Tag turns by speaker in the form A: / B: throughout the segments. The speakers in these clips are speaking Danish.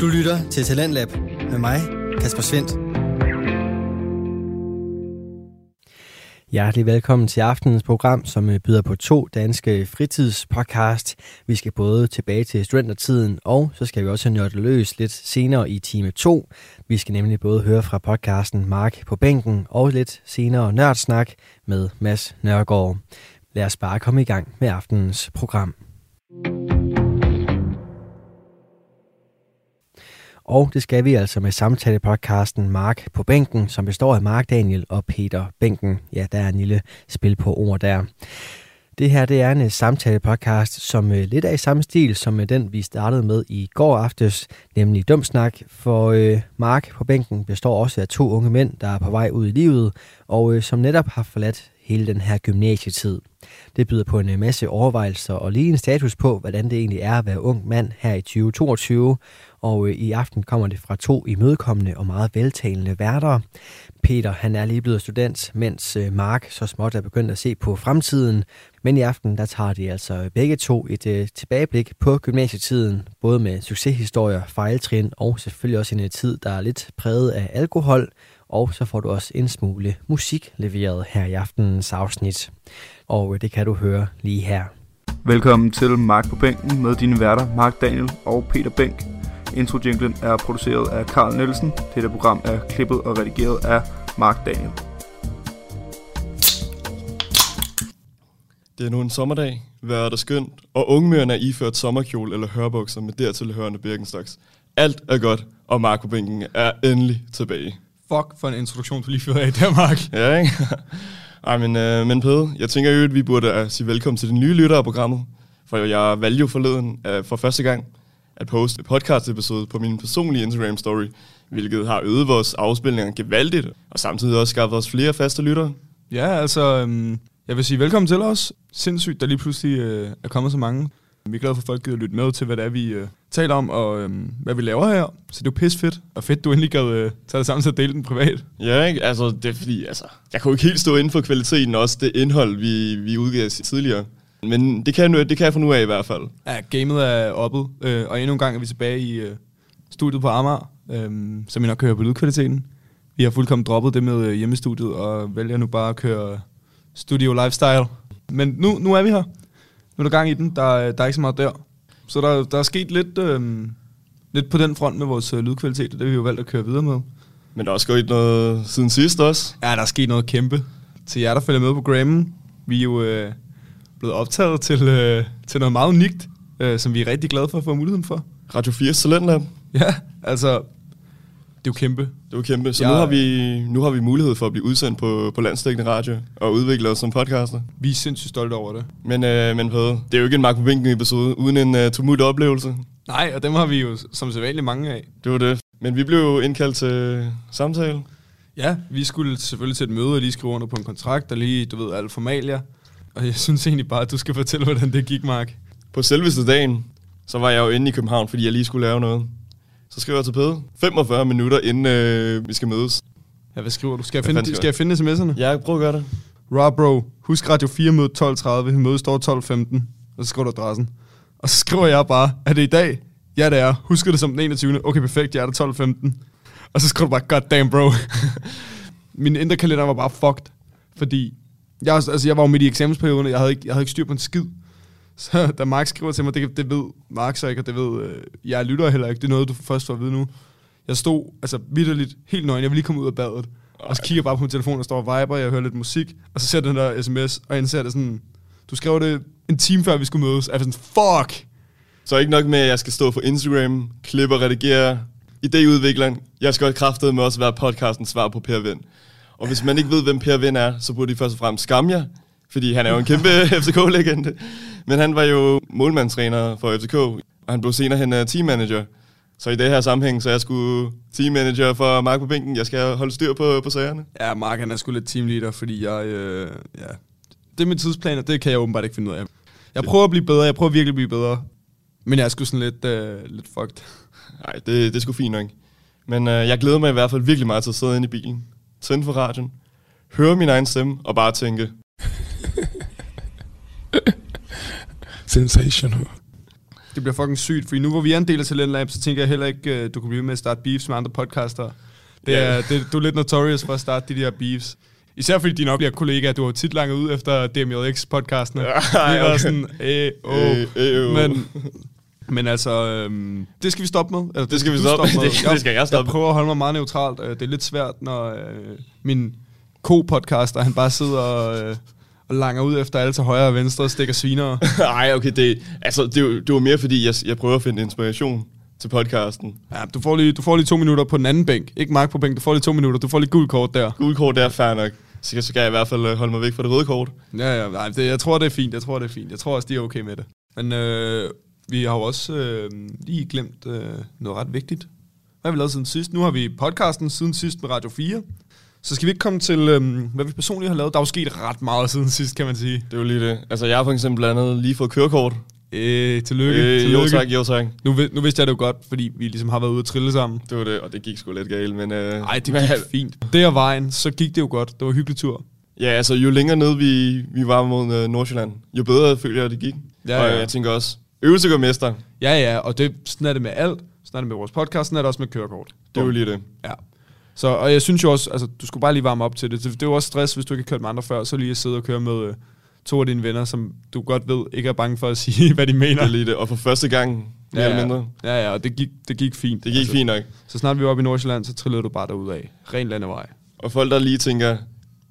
A: Du lytter til Talentlab med mig, Kasper Svendt. Hjertelig velkommen til aftenens program, som øh, byder på to danske fritidspodcast. Vi skal både tilbage til studentertiden, og så skal vi også nørde løs lidt senere i time 2. Vi skal nemlig både høre fra podcasten Mark på bænken, og lidt senere nørdsnak med Mads Nørgaard. Lad os bare komme i gang med aftenens program. Og det skal vi altså med samtalepodcasten Mark på bænken, som består af Mark Daniel og Peter Bænken. Ja, der er en lille spil på ord der. Det her det er en øh, samtalepodcast, som øh, lidt er i samme stil som øh, den, vi startede med i går aftes, nemlig Dumsnak. For øh, Mark på bænken består også af to unge mænd, der er på vej ud i livet, og øh, som netop har forladt hele den her gymnasietid. Det byder på en øh, masse overvejelser og lige en status på, hvordan det egentlig er at være ung mand her i 2022. Og øh, i aften kommer det fra to imødekommende og meget veltalende værter. Peter, han er lige blevet student, mens øh, Mark så småt er begyndt at se på fremtiden. Men i aften, der tager de altså begge to et tilbageblik på gymnasietiden, både med succeshistorier, fejltrin og selvfølgelig også en tid, der er lidt præget af alkohol, og så får du også en smule musik leveret her i aftenens afsnit. Og det kan du høre lige her.
B: Velkommen til Mark på bænken med dine værter Mark Daniel og Peter Bænk. Intro-jinglen er produceret af Karl Nielsen. Dette program er klippet og redigeret af Mark Daniel.
C: Det er nu en sommerdag, vejret er skønt, og ungmørerne er iført sommerkjole eller hørbukser med dertil hørende birkenstocks. Alt er godt, og Marco Bænken er endelig tilbage.
D: Fuck for en introduktion, du lige fyrer af der, Mark.
C: Ja, ikke? Ej, men, øh, men Pede, jeg tænker jo, at vi burde uh, sige velkommen til den nye lytter af programmet. For jeg valgte jo forleden uh, for første gang at poste et podcast-episode på min personlige Instagram-story, hvilket har øget vores afspilninger gevaldigt, og samtidig også skaffet os flere faste lyttere.
D: Ja, altså, øhm, jeg vil sige velkommen til os. Sindssygt, der lige pludselig øh, er kommet så mange. Vi er glade for, at folk gider lytte med til, hvad det er, vi øh, taler om, og øh, hvad vi laver her. Så det er jo pis fedt, og fedt, du endelig gad øh, tage det sammen til at dele den privat.
C: Ja, ikke? Altså, det er fordi, altså, jeg kunne ikke helt stå inden for kvaliteten, også det indhold, vi, vi udgav tidligere. Men det kan, jeg, det kan jeg få nu af i hvert fald.
D: Ja, gamet er oppet, øh, og endnu en gang er vi tilbage i øh, studiet på Amager, øh, som I nok kan høre på lydkvaliteten. Vi har fuldkommen droppet det med øh, hjemmestudiet, og vælger nu bare at køre studio lifestyle. Men nu, nu er vi her. Nu er der gang i den. Der, der er ikke så meget der. Så der, der er sket lidt, øh, lidt på den front med vores øh, lydkvalitet, og det har vi jo valgt at køre videre med.
C: Men der er også gået noget siden sidst også.
D: Ja, der er sket noget kæmpe. Til jer, der følger med på Grammen, vi er jo øh, blevet optaget til, øh, til noget meget unikt, øh, som vi er rigtig glade for at få muligheden for.
C: Radio 4 Talentlab.
D: Ja, altså, det er jo kæmpe.
C: Det er jo kæmpe. Så ja. nu, har vi, nu har vi mulighed for at blive udsendt på, på landstækkende radio og udvikle os som podcaster.
D: Vi er sindssygt stolte over det.
C: Men, øh, men Pede, det er jo ikke en Mark Vinken episode uden en uh, tumult oplevelse.
D: Nej, og dem har vi jo som sædvanligt mange af.
C: Det var det. Men vi blev jo indkaldt til samtale.
D: Ja, vi skulle selvfølgelig til et møde og lige skrive under på en kontrakt og lige, du ved, alle formalier. Og jeg synes egentlig bare, at du skal fortælle, hvordan det gik, Mark.
C: På selveste dagen, så var jeg jo inde i København, fordi jeg lige skulle lave noget. Så skriver jeg til Pede 45 minutter, inden øh, vi skal mødes.
D: Ja, hvad skriver du? Skal jeg finde, skal jeg finde sms'erne?
C: Ja, prøv at gøre det.
D: Raw bro, husk Radio 4 møde 12.30, møde står 12.15, og så skriver du adressen. Og så skriver jeg bare, er det i dag? Ja, det er. Husker det som den 21. Okay, perfekt, jeg er der 12.15. Og så skriver du bare, god damn bro. Min indre kalender var bare fucked, fordi jeg, altså, jeg var jo midt i eksamensperioden, og jeg havde ikke, jeg havde ikke styr på en skid. Så da Mark skriver til mig, det, det ved Mark så ikke, og det ved øh, jeg lytter heller ikke. Det er noget, du først får at vide nu. Jeg stod altså vidderligt helt nøgen. Jeg vil lige komme ud af badet. Ej. Og så kigger jeg bare på min telefon, og står og viber, jeg hører lidt musik. Og så ser den der sms, og jeg ser det sådan... Du skrev det en time før, vi skulle mødes. Jeg er sådan, fuck!
C: Så ikke nok med, at jeg skal stå for Instagram, klippe og redigere, idéudvikleren. Jeg skal også kraftet med også være podcasten svar på Per Vind. Og hvis man ikke ved, hvem Per Vind er, så burde de først og fremmest skamme jer, fordi han er jo en kæmpe FCK-legende. Men han var jo målmandstræner for FCK, og han blev senere hen uh, teammanager. Så i det her sammenhæng, så jeg skulle teammanager for Mark på bænken. Jeg skal holde styr på, på sagerne.
D: Ja, Mark han er sgu lidt teamleader, fordi jeg... Øh, ja. Det er mit tidsplan, og det kan jeg åbenbart ikke finde ud af. Jeg prøver at blive bedre, jeg prøver virkelig at blive bedre. Men jeg er sgu sådan lidt, øh, lidt fucked.
C: Nej, det, det er sgu fint nok. Men øh, jeg glæder mig i hvert fald virkelig meget til at sidde inde i bilen, tænde for radioen, høre min egen stemme og bare tænke,
E: Sensational.
D: Det bliver fucking sygt, for nu hvor vi er en del af Talent Lab, så tænker jeg heller ikke, øh, du kan blive med at starte beefs med andre podcaster. Det er, det, du er lidt notorious for at starte de der beefs. Især fordi dine oplever kollegaer, du har tit langet ud efter DMJX-podcastene.
C: Ja,
D: vi var
C: okay.
D: sådan, øh, åh.
C: Øh, øh, åh.
D: Men, men altså, øhm, det skal vi stoppe med. Eller,
C: Det skal vi stoppe med.
D: med.
C: Det- det skal jeg stoppe
D: Jeg prøver at holde mig meget neutralt. Det er lidt svært, når øh, min co-podcaster, han bare sidder og, øh, og langer ud efter alle til højre og venstre og stikker svinere.
C: Ej, okay, det, altså, det, det var mere fordi, jeg, jeg prøver at finde inspiration til podcasten.
D: Ja, du får, lige, du får lige to minutter på den anden bænk. Ikke Mark på bænk, du får lige to minutter. Du får lige gul kort der.
C: Gule kort, det er fair nok. Så så skal jeg i hvert fald øh, holde mig væk fra det røde kort.
D: Ja, ja, nej, det, jeg tror, det er fint. Jeg tror, det er fint. Jeg tror også, de er okay med det. Men øh, vi har jo også øh, lige glemt øh, noget ret vigtigt. Hvad har vi lavet siden sidst? Nu har vi podcasten siden sidst med Radio 4. Så skal vi ikke komme til, øh, hvad vi personligt har lavet. Der er jo sket ret meget siden sidst, kan man sige.
C: Det er jo lige det. Altså, jeg har for eksempel blandt andet lige fået kørekort.
D: Øh, tillykke.
C: Øh,
D: tillykke.
C: jo tak, jo tak.
D: Nu, nu vidste jeg det jo godt, fordi vi ligesom har været ude at trille sammen.
C: Det var det, og det gik sgu lidt galt, men... Øh,
D: Nej, det
C: men-
D: gik fint. Der vejen, så gik det jo godt. Det var en hyggelig tur.
C: Ja, altså, jo længere ned vi, vi var mod øh, Nordsjælland, jo bedre følte jeg, det gik.
D: Ja,
C: og
D: ja.
C: jeg tænker også, øvelse gør mester.
D: Ja, ja, og det, sådan er det med alt. Sådan er det med vores podcast, sådan er det også med kørekort.
C: Det er jo lige det.
D: Ja. Så, og jeg synes jo også, altså, du skulle bare lige varme op til det. Det det er jo også stress, hvis du ikke har kørt med andre før, så lige at sidde og køre med øh, to af dine venner, som du godt ved ikke er bange for at sige, hvad de
C: Det
D: mener.
C: er lige det. Og for første gang, mere
D: ja,
C: eller
D: ja.
C: mindre.
D: Ja, ja, og det gik, det gik fint.
C: Det gik altså, fint nok.
D: Så snart vi var oppe i Nordsjælland, så trillede du bare derud af. Ren landevej.
C: Og folk, der lige tænker,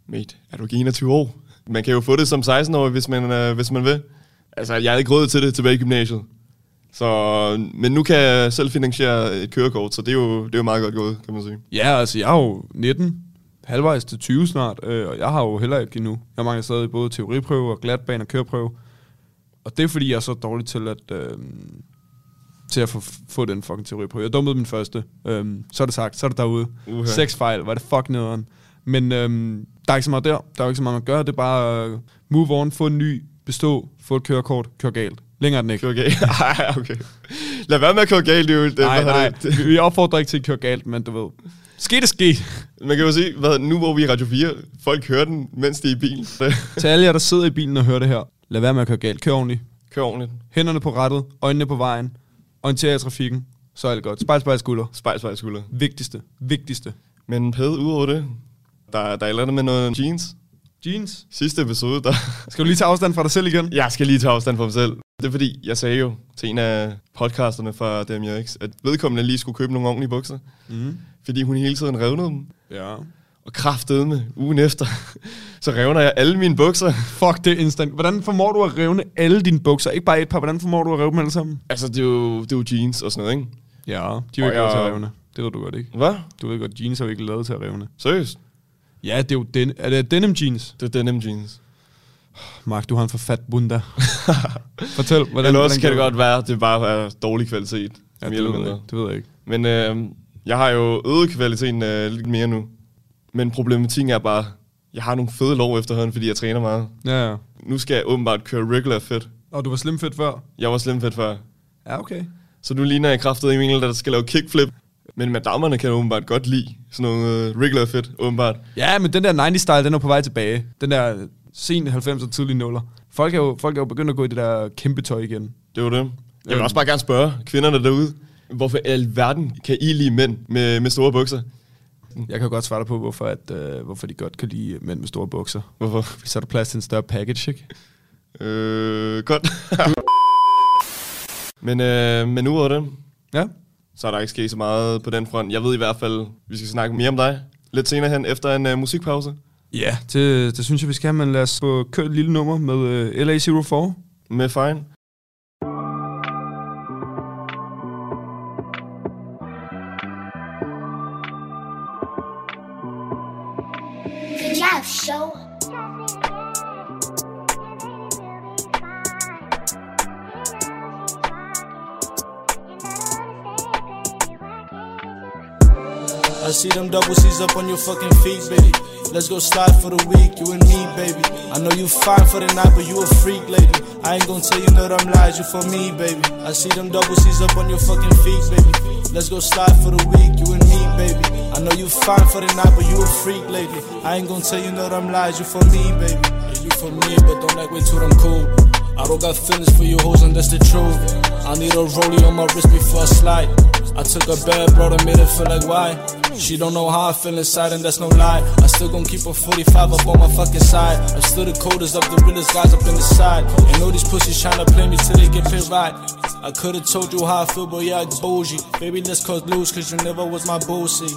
C: mate, er du ikke 21 år? Man kan jo få det som 16-årig, hvis man, øh, hvis man vil. Altså, jeg havde ikke råd til det tilbage i gymnasiet. Så, men nu kan jeg selv finansiere et kørekort, så det er jo, det er jo meget godt gået, kan man sige.
D: Ja, altså jeg er jo 19, halvvejs til 20 snart, øh, og jeg har jo heller ikke endnu. Jeg mangler stadig både teoriprøve og glatbane og køreprøve. Og det er fordi, jeg er så dårlig til at, øh, til at få, få den fucking teoriprøve. Jeg dummede min første. Øh, så er det sagt, så er det derude.
C: Uha.
D: Seks fejl, var det fuck nederen. Men øh, der er ikke så meget der. Der er ikke så meget, man gør. Det er bare øh, move on, få en ny, bestå, få et kørekort, kør galt. Længere er den ikke.
C: Køre galt. Ej, okay. Lad være med at køre galt, det jo... Det,
D: Nej, nej,
C: det?
D: vi- opfordrer ikke til at køre galt, men du ved. Ske det ske.
C: Man kan jo sige, hvad, nu hvor vi er Radio 4, folk hører den, mens de er i bilen.
D: Til alle jer, der sidder i bilen og hører det her. Lad være med at køre galt. Kør ordentligt.
C: kør ordentligt.
D: Hænderne på rattet, øjnene på vejen, orienter jer i trafikken, så er alt godt. Spejl, spejl, skulder.
C: Spejl, spejl, skulder.
D: Vigtigste, vigtigste.
C: Men pæd, udover det, der, der er et eller andet med noget jeans.
D: Jeans.
C: Sidste episode, der,
D: Skal du lige tage afstand fra dig selv igen?
C: Jeg skal lige tage afstand for mig selv. Det er fordi, jeg sagde jo til en af podcasterne fra DMX, at vedkommende lige skulle købe nogle ordentlige bukser.
D: Mm.
C: Fordi hun hele tiden revnede dem.
D: Ja.
C: Og kraftede med ugen efter. Så revner jeg alle mine bukser.
D: Fuck det instant. Hvordan formår du at revne alle dine bukser? Ikke bare et par, hvordan formår du at revne dem alle sammen?
C: Altså, det er jo, det er jo jeans og sådan noget, ikke?
D: Ja, de er jo ikke lavet til
C: jeg-
D: at revne. Det ved du godt ikke.
C: Hvad?
D: Du ved godt, jeans er jo ikke lavet til at revne.
C: Seriøst?
D: Ja, det er jo den, er det denim jeans.
C: Det er denim jeans.
D: Mark, du har en for fat bunda. Fortæl, hvordan,
C: Eller også
D: hvordan
C: kan det godt være, at det bare er dårlig kvalitet.
D: Ja, det, ved jeg ikke. det ved jeg ikke.
C: Men øh, jeg har jo øget kvaliteten øh, lidt mere nu. Men problematikken er bare, jeg har nogle fede lov efterhånden, fordi jeg træner meget.
D: Ja, ja.
C: Nu skal jeg åbenbart køre regular fit.
D: Og du var slim fedt før?
C: Jeg var slim fedt før.
D: Ja, okay.
C: Så nu ligner jeg kraftet i en, der skal lave kickflip. Men madammerne kan åbenbart godt lide sådan noget øh, regular fit, åbenbart.
D: Ja, men den der 90-style, den er på vej tilbage. Den der sen 90'er tidlige nuller. Folk er, jo, folk er jo begyndt at gå i det der kæmpe tøj igen.
C: Det var det. Jeg vil
D: Øhm.
C: også bare gerne spørge kvinderne derude, hvorfor i alverden kan I lide mænd med, med store bukser?
D: Jeg kan jo godt svare dig på, hvorfor, at, øh, hvorfor de godt kan lide mænd med store bukser.
C: Hvorfor?
D: Fordi så er der plads til en større package, ikke?
C: Øh, godt. men, øh, men udover det,
D: Ja.
C: så er der ikke sket så meget på den front. Jeg ved i hvert fald, vi skal snakke mere om dig lidt senere hen, efter en uh, musikpause.
D: Ja, det, det synes jeg, vi skal. Men lad os få kørt et lille nummer med øh, LA04.
C: Med Fine.
F: I see them double C's up on your fucking feet, baby. Let's go slide for the week, you and me, baby. I know you fine for the night, but you a freak, lady. I ain't gonna tell you no them lies, you for me, baby. I see them double C's up on your fucking feet, baby. Let's go slide for the week, you and me, baby. I know you fine for the night, but you a freak, lady. I ain't gonna tell you no them lies, you for me, baby. Yeah, you for me, but don't act way too damn cool. I don't got feelings for you hoes, and that's the truth. I need a rollie on my wrist before I slide. I took a bad bro that made it feel like why. She don't know how I feel inside, and that's no lie. I still gon' keep a 45 up on my fucking side. I'm still the coldest of the realest guys up in the side. And all these pussies tryna play me till they get paid right. I could've told you how I feel, but yeah, it's bougie. Baby, let's cause lose, cause you never was my boosie.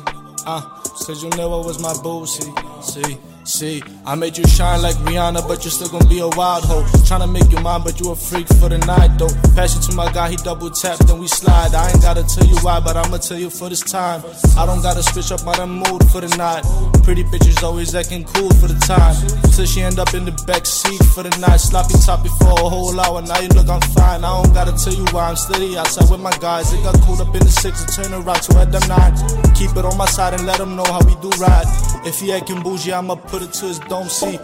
F: Uh, cause you never was my boosie. See, see, I made you shine like Rihanna, but you're still gonna be a wild hoe. Tryna make you mine, but you a freak for the night though. Pass you to my guy, he double tap, then we slide. I ain't gotta tell you why, but I'ma tell you for this time. I don't gotta switch up my mood for the night. Pretty bitches always acting cool for the time. Till she end up in the back seat for the night. Sloppy toppy for a whole hour. Now you look, I'm fine. I don't gotta tell you why I'm steady outside with my guys. They got cooled up in the six and turn around to at them nine. Keep it on my side and let them know how we do ride. If he acting bougie, I'ma put it to his dome seat.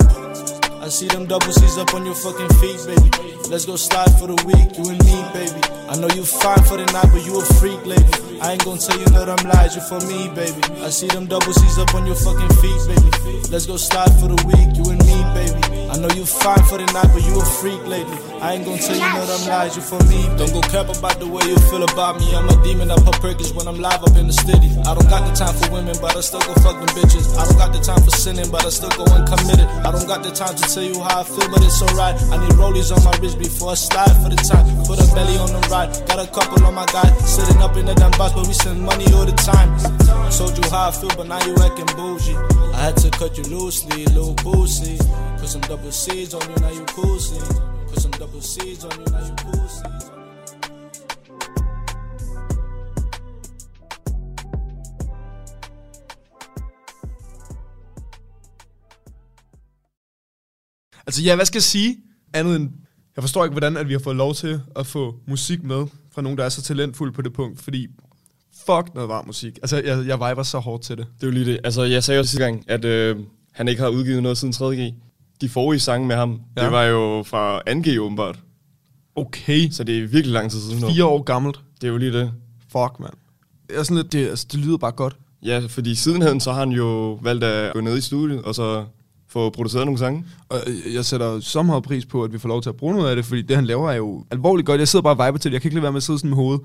F: I see them double C's up on your fucking feet, baby. Let's go slide for the week, you and me, baby. I know you fine for the night, but you a freak, lady. I ain't gonna tell you no them lies, you for me, baby. I see them double C's up on your fucking feet, baby. Let's go slide for the week, you and me, baby. I know you fine for the night, but you a freak, lady. I ain't gonna tell you no them lies, you for me. Don't go cap about the way you feel about me. I'm a demon, I pop perkins when I'm live up in the city. I don't got the time for women, but I still go fuck them bitches. I don't got the time for sinning, but I still go uncommitted. I don't got the time to tell you how I feel, but it's alright. I need rollies on my wrist before I slide for the time. Put a belly on the ride. Got a couple on my guy, sitting up in the damn box, but we send money all the time. Told you how I feel, but now you acting bougie. I had to cut you loosely, little boosie. I'm. double C's on you, now you cool see. Put some double C's on you, now you cool see.
D: Altså ja, hvad skal jeg sige? Andet end, jeg forstår ikke, hvordan at vi har fået lov til at få musik med fra nogen, der er så talentfulde på det punkt, fordi fuck noget varm musik. Altså, jeg, jeg viber så hårdt til det.
C: Det er jo lige det. Altså, jeg sagde jo sidste gang, at øh, han ikke har udgivet noget siden 3G. De forrige sange med ham, ja. Det var jo fra 2G åbenbart.
D: Okay.
C: Så det er virkelig lang tid siden.
D: Fire år gammelt.
C: Det er jo lige det.
D: Fuck, mand. Jeg er sådan lidt, det, altså, det lyder bare godt.
C: Ja, fordi sidenhen så har han jo valgt at gå ned i studiet, og så få produceret nogle sange.
D: Og jeg sætter så meget pris på, at vi får lov til at bruge noget af det, fordi det, han laver, er jo alvorligt godt. Jeg sidder bare og viber til det. Jeg kan ikke lade være med at sidde sådan med hovedet.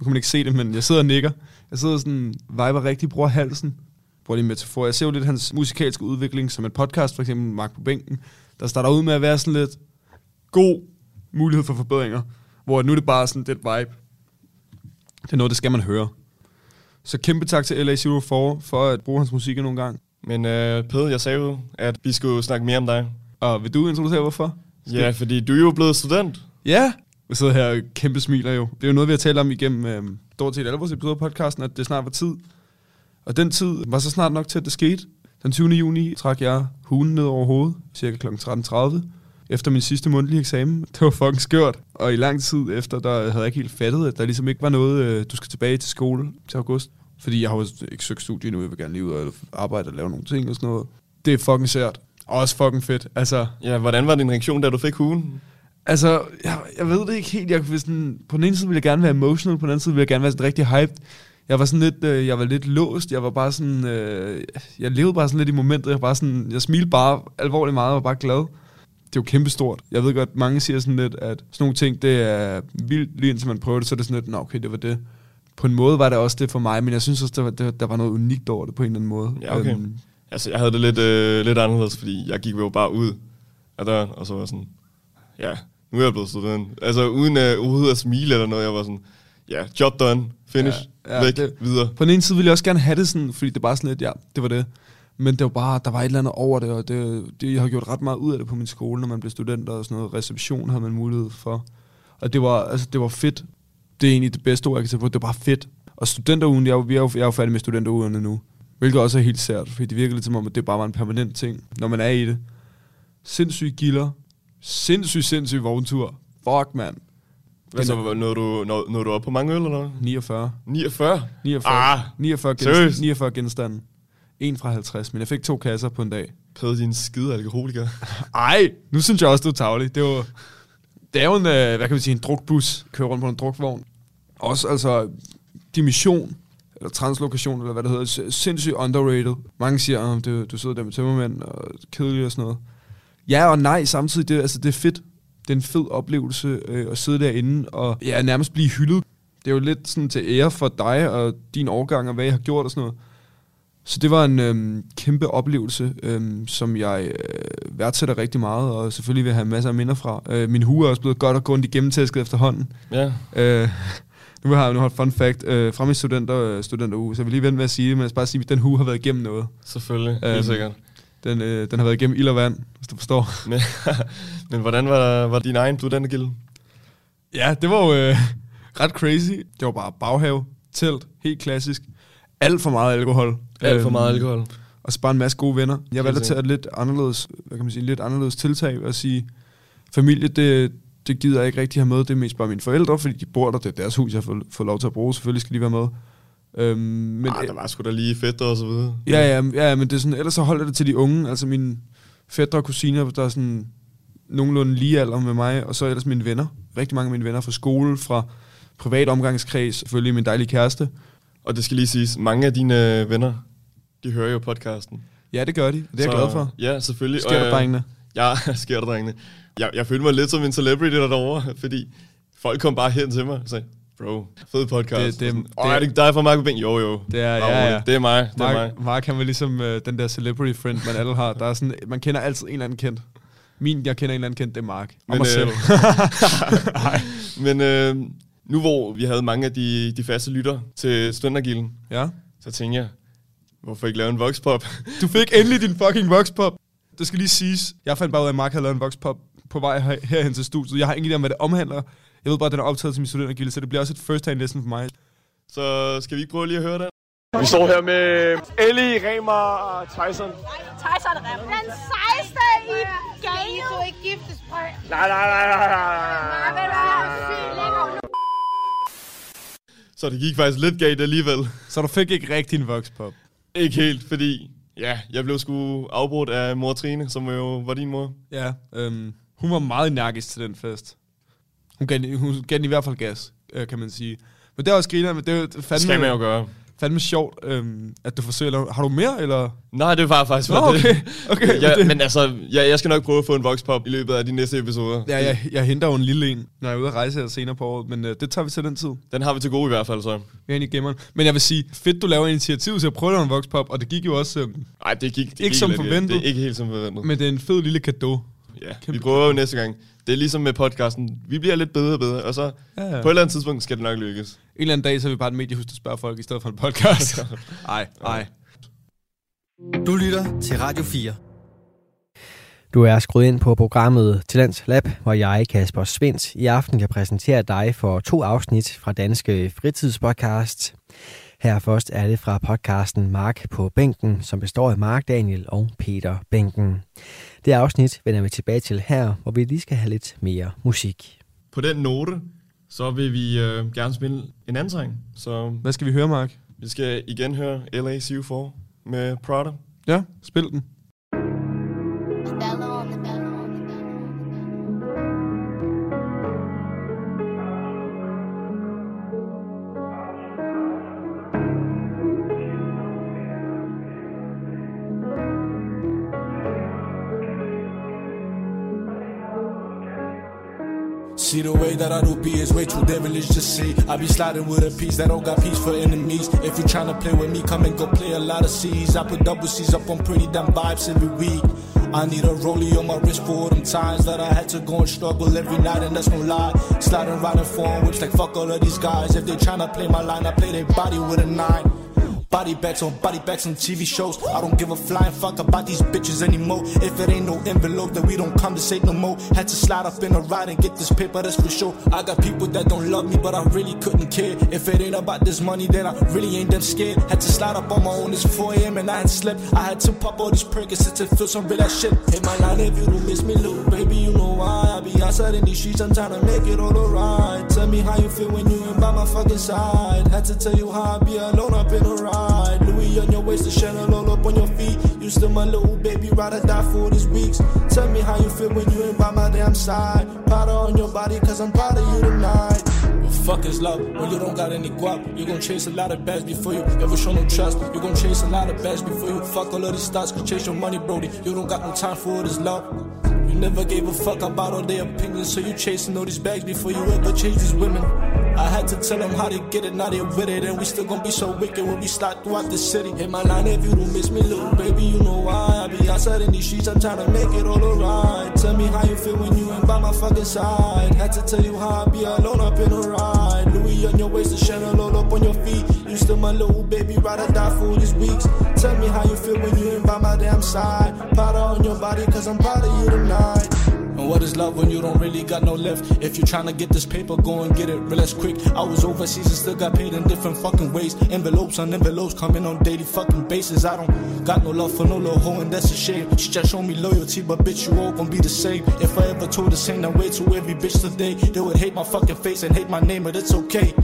D: Nu kan man ikke se det, men jeg sidder og nikker. Jeg sidder sådan, viber rigtig, bruger halsen. Bruger lige metafor. Jeg ser jo lidt hans musikalske udvikling, som en podcast, for eksempel Mark på bænken, der starter ud med at være sådan lidt god mulighed for forbedringer, hvor nu er det bare sådan det vibe. Det er noget, det skal man høre. Så kæmpe tak til LA Zero for, for at bruge hans musik nogle gange.
C: Men øh, Pede, jeg sagde jo, at vi skulle snakke mere om dig.
D: Og vil du introducere, hvorfor?
C: Ja, fordi du er jo blevet student.
D: Ja, vi sidder her og kæmpe smiler jo. Det er jo noget, vi har talt om igennem øh, stort set alle vores episoder af podcasten, at det snart var tid. Og den tid var så snart nok til, at det skete. Den 20. juni trak jeg hugen ned over hovedet, cirka kl. 13.30, efter min sidste mundtlige eksamen. Det var fucking skørt. Og i lang tid efter, der havde jeg ikke helt fattet, at der ligesom ikke var noget, øh, du skal tilbage til skole til august. Fordi jeg har jo ikke søgt studie nu, jeg vil gerne lige ud og arbejde og lave nogle ting og sådan noget. Det er fucking sært. Og også fucking fedt. Altså,
C: Ja, hvordan var din reaktion, da du fik hugen?
D: Altså, jeg, jeg ved det ikke helt. Jeg, kunne sådan, på den ene side ville jeg gerne være emotional, på den anden side ville jeg gerne være sådan rigtig hyped. Jeg var sådan lidt, øh, jeg var lidt låst. Jeg var bare sådan, øh, jeg levede bare sådan lidt i momentet. Jeg var bare sådan, jeg smilte bare alvorligt meget og var bare glad. Det er jo kæmpestort. Jeg ved godt, mange siger sådan lidt, at sådan nogle ting, det er vildt, lige indtil man prøver det, så er det sådan lidt, nå okay, det var det. På en måde var det også det for mig, men jeg synes også, der var, der, der var noget unikt over det på en eller anden måde.
C: Ja, okay.
D: Øhm,
C: Altså, jeg havde det lidt, øh, lidt anderledes, fordi jeg gik jo bare ud af døren, og så var jeg sådan, ja, nu er jeg blevet student. Altså, uden øh, overhovedet at smile eller noget, jeg var sådan, ja, job done, finish,
D: Ja,
C: ja, væk,
D: det-
C: videre.
D: På den ene side ville jeg også gerne have det sådan, fordi det er bare sådan lidt, ja, det var det. Men det var bare, der var et eller andet over det, og det, det, jeg har gjort ret meget ud af det på min skole, når man blev student og sådan noget. Reception havde man mulighed for. Og det var, altså, det var fedt. Det er egentlig det bedste ord, jeg kan sætte på. Det var bare fedt. Og studenterugen, jeg, jo, jeg er jo færdig med studenterugerne nu. Hvilket også er helt sært, fordi det virker lidt som om, at det bare var en permanent ting, når man er i det. Sindssyg gilder. Sindssyg, sindssyg vogntur. Fuck, mand.
C: Hvad så, nåede du, nåede, nåede du op på mange øl eller noget?
D: 49.
C: 49?
D: 49,
C: Ah,
D: 49, genst-
C: seriøst?
D: 49 genstande. En fra 50, men jeg fik to kasser på en dag.
C: Pede din skide alkoholiker.
D: Ej, nu synes jeg også, du er tavlig. Det var, det er jo en, øh, hvad kan vi sige, en drukbus, kører rundt på en drukvogn. Også altså dimission, eller translokation, eller hvad det hedder, sindssygt underrated. Mange siger, at du, du sidder der med tømmermænd og kedelig og sådan noget. Ja og nej samtidig, det, altså, det er fedt. Det er en fed oplevelse øh, at sidde derinde og ja, nærmest blive hyldet. Det er jo lidt sådan til ære for dig og din årgang og hvad jeg har gjort og sådan noget. Så det var en øhm, kæmpe oplevelse, øhm, som jeg øh, værdsætter rigtig meget, og selvfølgelig vil have masser af minder fra. Øh, min hue er også blevet godt og grundigt gennemtæsket efterhånden.
C: Ja,
D: Øh, nu har jeg nu har et fun fact øh, fra min studenter, øh, studenteruge, så jeg vil lige vente med at sige det, men jeg skal bare sige, at den hue har været igennem noget.
C: selvfølgelig.
D: Øhm,
C: Helt sikkert.
D: Den, øh, den har været igennem ild og vand, hvis du forstår.
C: Men, men hvordan var, var din egen studentergilde?
D: Ja, det var jo øh, ret crazy. Det var bare baghave, telt, helt klassisk. Alt for meget alkohol.
C: Alt for
D: Øhm,
C: meget alkohol.
D: Og så bare en masse gode venner. Jeg valgte at tage et lidt anderledes, hvad kan man sige, lidt anderledes tiltag og sige, familie, det, det gider jeg ikke rigtig have med. Det er mest bare mine forældre, fordi de bor der. Det er deres hus, jeg får, får lov til at bruge. Selvfølgelig skal de være med. Øhm, men,
C: ah, der var sgu da lige fedt og så videre.
D: Ja, ja, ja, men det er sådan, ellers så holder det til de unge. Altså mine fædre og kusiner, der er sådan nogenlunde lige alder med mig, og så ellers mine venner. Rigtig mange af mine venner fra skole, fra privat omgangskreds, selvfølgelig min dejlige kæreste.
C: Og det skal lige siges, mange af dine øh, venner, de hører jo podcasten.
D: Ja, det gør de. Det er jeg glad for.
C: Ja, selvfølgelig.
D: Sker der,
C: øh,
D: drengene?
C: Ja, sker der, drengene. Jeg, jeg følte mig lidt som en celebrity derovre, fordi folk kom bare hen til mig og sagde, bro, fed podcast.
D: Det- det- det-
C: Åh, er det dig fra Mark Bing? Jo, jo.
D: Det er, ja, ja.
C: Det er mig, det er mig.
D: Mark, Mark han var ligesom øh, den der celebrity friend, man alle har. Der er sådan, man kender altid en eller anden kendt. Min, jeg kender en eller anden kendt, det er Mark. Og
C: Men,
D: mig selv.
C: øh, Men øh, nu hvor vi havde mange af de, de faste lytter til Studentergilden,
D: ja.
C: så tænkte jeg, hvorfor ikke lave en voxpop?
D: Du fik endelig din fucking voxpop. Det skal lige siges. Jeg fandt bare ud af, at Mark havde lavet en voxpop på vej her, herhen til studiet. Jeg har ingen idé om, hvad det omhandler. Jeg ved bare, at den er optaget til min studentergilde, så det bliver også et first hand lesson for mig.
C: Så skal vi ikke prøve lige at høre den?
G: Vi står her med Ellie, Remer og Tyson.
H: Tyson Rem. Den sejste i gamet. Du er ikke giftes, prøv.
G: Nej, nej, nej, nej, nej.
C: Så det gik faktisk lidt galt alligevel.
D: Så du fik ikke rigtig en voxpop.
C: Ikke helt, fordi ja, jeg blev sgu afbrudt af mor Trine, som jo var din mor.
D: Ja, øhm, hun var meget energisk til den fest. Hun gav, hun gav den i hvert fald gas, øh, kan man sige. Men det er også griner, men det er jo fandme,
C: Skal man jo gøre.
D: fandme sjovt, øhm, at du forsøger at Har du mere, eller?
C: Nej, det var faktisk
D: Nå, okay.
C: det.
D: okay
C: Ja,
D: det,
C: men altså, ja, jeg skal nok prøve at få en voxpop i løbet af de næste episoder.
D: ja, jeg, jeg henter jo en lille en, når jeg er ude at rejse her senere på året, men øh, det tager vi til den tid.
C: Den har vi til gode i hvert fald, så.
D: Vi er i gemmeren. Men jeg vil sige, fedt du laver initiativ til at prøve at lave en voxpop, og det gik jo også, øhm,
C: Nej, det gik det
D: Ikke
C: gik
D: som
C: lidt
D: forventet.
C: Det er ikke helt som forventet.
D: men det er en fed lille gave.
C: ja, vi
D: kæmpe-
C: prøver jo næste gang. Det er ligesom med podcasten. Vi bliver lidt bedre og bedre, og så
D: Ja, ja.
C: på et eller andet tidspunkt skal det nok lykkes.
D: En eller anden dag, så er vi bare et mediehus, der spørger folk, i stedet for en podcast. Ej, ej.
A: Du lytter til Radio 4. Du er skruet ind på programmet Talents Lab, hvor jeg, Kasper Svendt, i aften kan præsentere dig for to afsnit fra Danske Fritidspodcast. Her først er det fra podcasten Mark på bænken, som består af Mark Daniel og Peter Bænken. Det afsnit vender vi tilbage til her, hvor vi lige skal have lidt mere musik.
C: På den note, så vil vi øh, gerne spille en anden sang. Så
D: Hvad skal vi høre, Mark?
C: vi skal igen høre LA CO4 med Prada.
D: Ja, spil den.
F: See the way that I do be is way too devilish to see. I be sliding with a piece that don't got peace for enemies. If you tryna play with me, come and go play a lot of C's. I put double C's up on pretty damn vibes every week. I need a rollie on my wrist for them times that I had to go and struggle every night, and that's no lie. Sliding in form, which like fuck all of these guys. If they tryna play my line, I play their body with a nine. Body bags on body bags on TV shows. I don't give a flying fuck about these bitches anymore. If it ain't no envelope, then we don't conversate no more. Had to slide up in a ride and get this paper, that's for sure. I got people that don't love me, but I really couldn't care. If it ain't about this money, then I really ain't that scared. Had to slide up on my own, it's 4 a.m. and I had slept. I had to pop all these Percocets to feel some real ass shit. Hit my line if you don't miss me, little baby, you know why. I be outside in these streets, I'm trying to make it all alright. Tell me how you feel when you ain't by my fucking side. Had to tell you how I be alone up in a ride. Louis on your waist, the Chanel all up on your feet. You still my little baby, ride or die for these weeks. Tell me how you feel when you ain't by my damn side. Powder on your body, cause I'm proud of you tonight. What fuck is love when you don't got any guap? You gon' chase a lot of bags before you ever show no trust. You gon' chase a lot of bags before you fuck all of these stars. Chase your money, Brody. You don't got no time for this love. You Never gave a fuck about all their opinions, so you chasing all these bags before you ever chase these women. I had to tell them how to get it, now they with it, and we still gon' be so wicked when we start throughout the city. Hit my line if you don't miss me, little baby, you know why. I be outside in these streets, I'm trying to make it all alright. Tell me how you feel when you ain't by my fucking side. Had to tell you how I be alone up in a ride. Louis on your waist, the Chanel all up on your feet. You still my little baby, ride or die for these weeks. Tell me how you feel when you ain't by my damn side. Powder on your body, cause I'm proud of you tonight. What is love when you don't really got no left? If you're trying to get this paper, go and get it real as quick. I was overseas and still got paid in different fucking ways. Envelopes on envelopes coming on daily fucking basis. I don't got no love for no little hoe, and that's a shame. She just showed me loyalty, but bitch, you all gon' be the same. If I ever told the same, then wait to every bitch today. They would hate my fucking face and hate my name, but it's okay.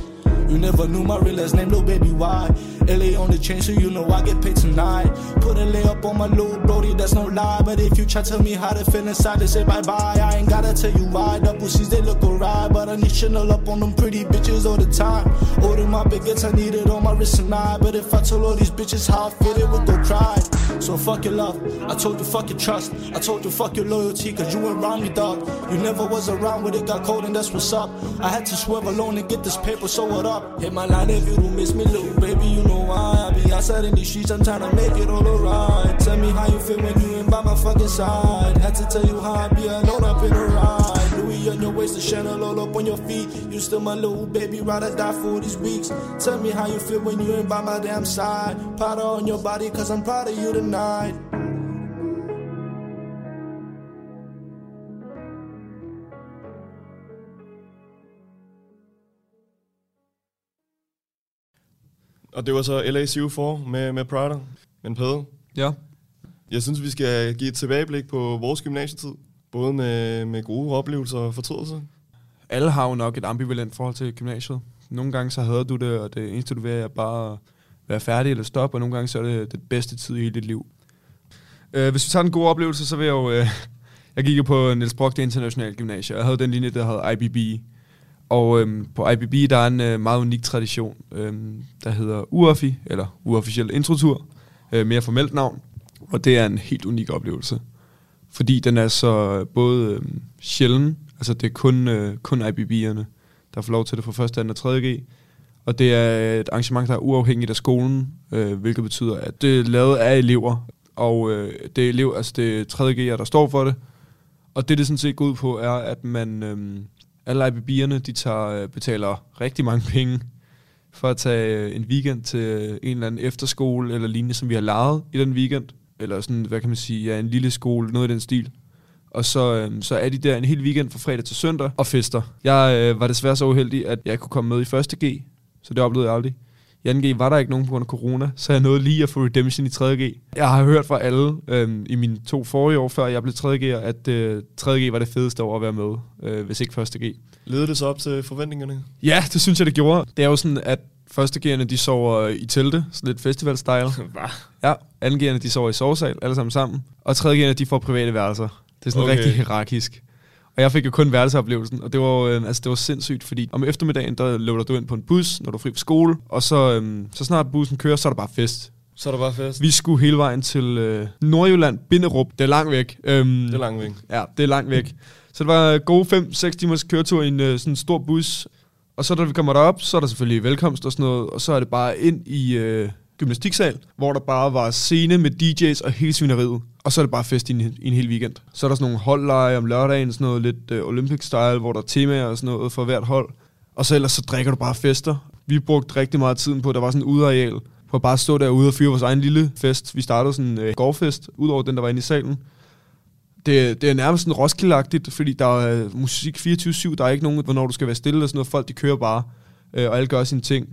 F: You never knew my real last name, little baby, why? LA on the chain, so you know I get paid tonight. Put a lay up on my little brody, that's no lie. But if you try to tell me how to feel inside, they say bye bye. I ain't gotta tell you why. Double C's, they look alright. But I need Chanel up on them pretty bitches all the time. Order my baguettes, I need it on my wrist and. But if I told all these bitches how I feel, they would go cry. So fuck your love, I told you fuck your trust. I told you fuck your loyalty, cause you went around me, dog. You never was around when it got cold, and that's what's up. I had to swerve alone and get this paper, so what up? Hit my line if you don't miss me, little baby, you know why. I be outside in these streets, I'm trying to make it all alright. Tell me how you feel when you ain't by my fucking side. Had to tell you how I be alone up in a ride. Louis on your waist, the Chanel all up on your feet. You still my little baby, ride or die for these weeks. Tell me how you feel when you ain't by my damn side. Powder on your body, cause I'm proud of you tonight.
C: Og det var så LA CO4 med, med Prada, men Pede.
D: Ja.
C: Jeg synes, vi skal give et tilbageblik på vores gymnasietid. Både med, med gode oplevelser og fortrydelser.
D: Alle har jo nok et ambivalent forhold til gymnasiet. Nogle gange så hader du det, og det eneste du vil er bare at være færdig eller stoppe, og nogle gange så er det det bedste tid i hele dit liv. Øh, hvis vi tager en god oplevelse, så vil jeg jo... Øh, jeg gik jo på Niels Brock, det internationale gymnasie, og jeg havde den linje, der hedder IBB. Og øhm, på IBB, der er en øh, meget unik tradition, øhm, der hedder UOFI, eller uofficiel introtur, øh, mere formelt navn. Og det er en helt unik oplevelse. Fordi den er så øh, både øh, sjælden, altså det er kun, øh, kun IBB'erne, der får lov til det fra 1., 2. og 3. G. Og det er et arrangement, der er uafhængigt af skolen, øh, hvilket betyder, at det er lavet af elever, og øh, det er elev, altså det er 3. G'er, der står for det. Og det, det sådan set går ud på, er, at man, øh, alle IBB'erne, de tager, øh, betaler rigtig mange penge for at tage øh, en weekend til en eller anden efterskole eller lignende, som vi har lejet i den weekend. Eller sådan, hvad kan man sige, ja, en lille skole, noget i den stil. Og så, øh, så er de der en hel weekend fra fredag til søndag og fester. Jeg øh, var desværre så uheldig, at jeg kunne komme med i første G, så det oplevede jeg aldrig. I 2G var der ikke nogen på grund af corona, så jeg nåede lige at få redemption i 3G. Jeg har hørt fra alle øhm, i mine to forrige år, før jeg blev 3G'er, at øh, 3G var det fedeste år at være med, øh, hvis ikke 1G.
C: Leder det så op til forventningerne?
D: Ja, det synes jeg, det gjorde. Det er jo sådan, at 1G'erne, de sover i telte, sådan lidt festival-style. ja, 2G'erne, de sover i sovesal, alle sammen sammen. Og 3G'erne, de får private værelser. Det er sådan okay. rigtig hierarkisk. Og jeg fik jo kun værelsesoplevelsen, og det var, øh, altså, det var sindssygt, fordi om eftermiddagen, der løber du ind på en bus, når du er fri fra skole, og så, øh, så snart bussen kører, så er der bare fest.
C: Så er der bare fest.
D: Vi skulle hele vejen til øh, Nordjylland, Binderup. Det er langt væk. Øhm,
C: Det er langt væk.
D: Ja, det er langt væk. Så det var gode 5-6 timers køretur i en øh, sådan en stor bus. Og så da vi kommer derop, så er der selvfølgelig velkomst og sådan noget, og så er det bare ind i øh, gymnastiksal, hvor der bare var scene med DJ's og hele svineriet. Og så er det bare fest i en, i en hel weekend. Så er der sådan nogle holdleje om lørdagen, sådan noget lidt øh, Olympic style, hvor der er temaer og sådan noget for hvert hold. Og så ellers så drikker du bare fester. Vi brugte rigtig meget tiden på, at der var sådan en udeareal, på at bare stå derude og fyre vores egen lille fest. Vi startede sådan en øh, gårdfest, ud over den, der var inde i salen. Det, det er nærmest sådan roskilde fordi der er musik 24-7, der er ikke nogen, hvornår du skal være stille og sådan noget. Folk, de kører bare, øh, og alle gør sine ting.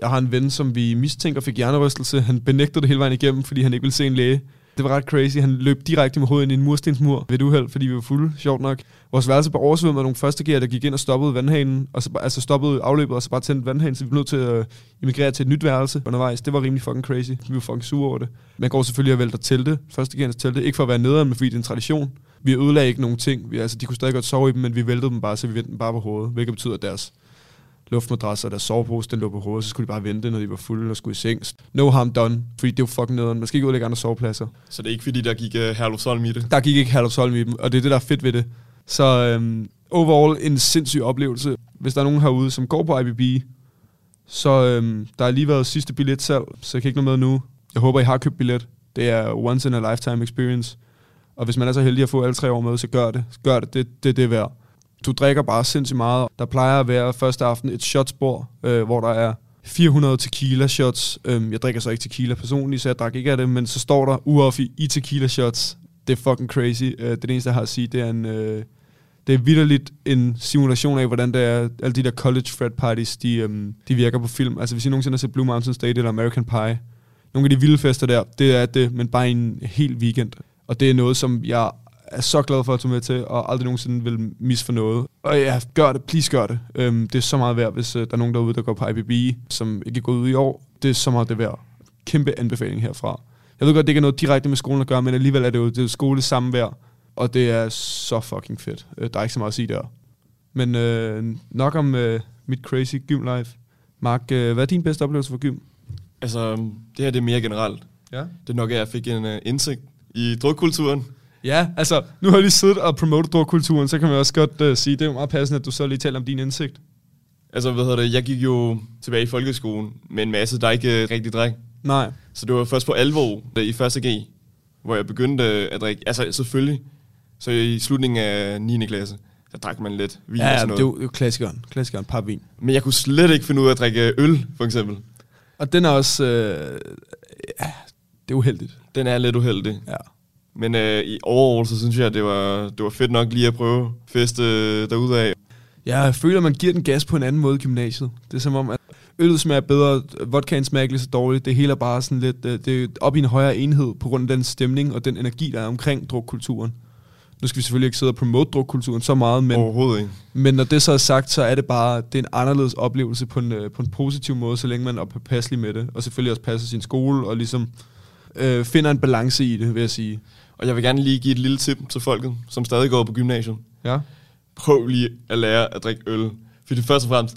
D: Jeg har en ven, som vi mistænker fik hjernerystelse. Han benægter det hele vejen igennem, fordi han ikke vil se en læge. Det var ret crazy. Han løb direkte med hovedet ind i en murstensmur ved et uheld, fordi vi var fulde, sjovt nok. Vores værelse blev oversvømmet af nogle første gear, der gik ind og stoppede vandhanen, og så, altså stoppede afløbet, og så bare tændte vandhanen, så vi blev nødt til at øh, immigrere til et nyt værelse undervejs. Det var rimelig fucking crazy. Vi var fucking sure over det. Man går selvfølgelig og vælter telte, første gearens telte, ikke for at være nederen, men fordi det er en tradition. Vi ødelagde ikke nogen ting. Vi, altså, de kunne stadig godt sove i dem, men vi væltede dem bare, så vi vendte dem bare på hovedet, hvilket betyder, at deres luftmadrasser, der sovepose, den lå på hovedet, så skulle de bare vente, når de var fulde og skulle i seng. No harm done, fordi det er jo fucking nederen. Man skal ikke udlægge andre sovepladser.
C: Så det er ikke fordi, der gik uh, Herlufsholm i det.
D: Der gik ikke Herlufsholm i dem, og det er det, der er fedt ved det. Så øhm, overall en sindssyg oplevelse. Hvis der er nogen herude, som går på IBB, så øhm, der har lige været sidste billetsalg, så jeg kan ikke nå med nu. Jeg håber, I har købt billet. Det er once in a lifetime experience. Og hvis man er så heldig at få alle tre år med, så gør det. Gør det. Det, det, det er værd. Du drikker bare sindssygt meget. Der plejer at være første aften et shotsbord, øh, hvor der er 400 tequila shots. Øhm, jeg drikker så ikke tequila personligt, så jeg drak ikke af det, men så står der uoffi i tequila shots. Det er fucking crazy. Øh, det eneste, jeg har at sige, det er en... Øh, det er vidderligt en simulation af, hvordan det er, alle de der college frat parties, de, øhm, de virker på film. Altså hvis I nogensinde har set Blue Mountain State eller American Pie, nogle af de vilde fester der, det er det, men bare en hel weekend. Og det er noget, som jeg er så glad for at tage med til, og aldrig nogensinde vil misse for noget. Og ja, gør det. Please gør det. Øhm, det er så meget værd, hvis øh, der er nogen derude, der går på IBB, som ikke er gået ud i år. Det er så meget det værd. Kæmpe anbefaling herfra. Jeg ved godt, det ikke er noget direkte med skolen at gøre, men alligevel er det jo det er skole samvær, og det er så fucking fedt. Øh, der er ikke så meget at sige der. Men øh, nok om øh, mit crazy gym life. Mark, øh, hvad er din bedste oplevelse for gym?
C: Altså, det her det er mere generelt.
D: Ja.
C: Det er nok, at jeg fik en uh, indsigt i drukkulturen.
D: Ja, altså, nu har jeg lige siddet og promotet drukkulturen, så kan man også godt uh, sige, det er jo meget passende, at du så lige taler om din indsigt.
C: Altså, hvad hedder det, jeg gik jo tilbage i folkeskolen med en masse, der ikke uh, rigtig drik.
D: Nej.
C: Så det var først på alvor da, i første G, hvor jeg begyndte øh, at drikke. Altså, selvfølgelig. Så i slutningen af 9. klasse, der drak man lidt vin
D: Ja,
C: og
D: ja
C: sådan
D: det er
C: noget.
D: jo, det er jo klassikeren. Klassikeren, par vin.
C: Men jeg kunne slet ikke finde ud af at drikke øl, for eksempel.
D: Og den er også, øh, ja, det er uheldigt.
C: Den er lidt uheldig.
D: Ja.
C: Men øh, i overall, så synes jeg, at det var, det var fedt nok lige at prøve feste øh, derudad.
D: Ja, jeg føler, at man giver den gas på en anden måde i gymnasiet. Det er som om, at øllet smager bedre, vodkaen smager ikke lige så dårligt. Det hele er bare sådan lidt, øh, det er op i en højere enhed på grund af den stemning og den energi, der er omkring drukkulturen. Nu skal vi selvfølgelig ikke sidde og promote drukkulturen så meget, men,
C: Overhovedet ikke.
D: men når det så er sagt, så er det bare det er en anderledes oplevelse på en, øh, på en positiv måde, så længe man er påpasselig med det, og selvfølgelig også passer sin skole, og ligesom øh, finder en balance i det, vil jeg sige.
C: Og jeg vil gerne lige give et lille tip til folket, som stadig går på gymnasiet.
D: Ja.
C: Prøv lige at lære at drikke øl. For det første og fremmest,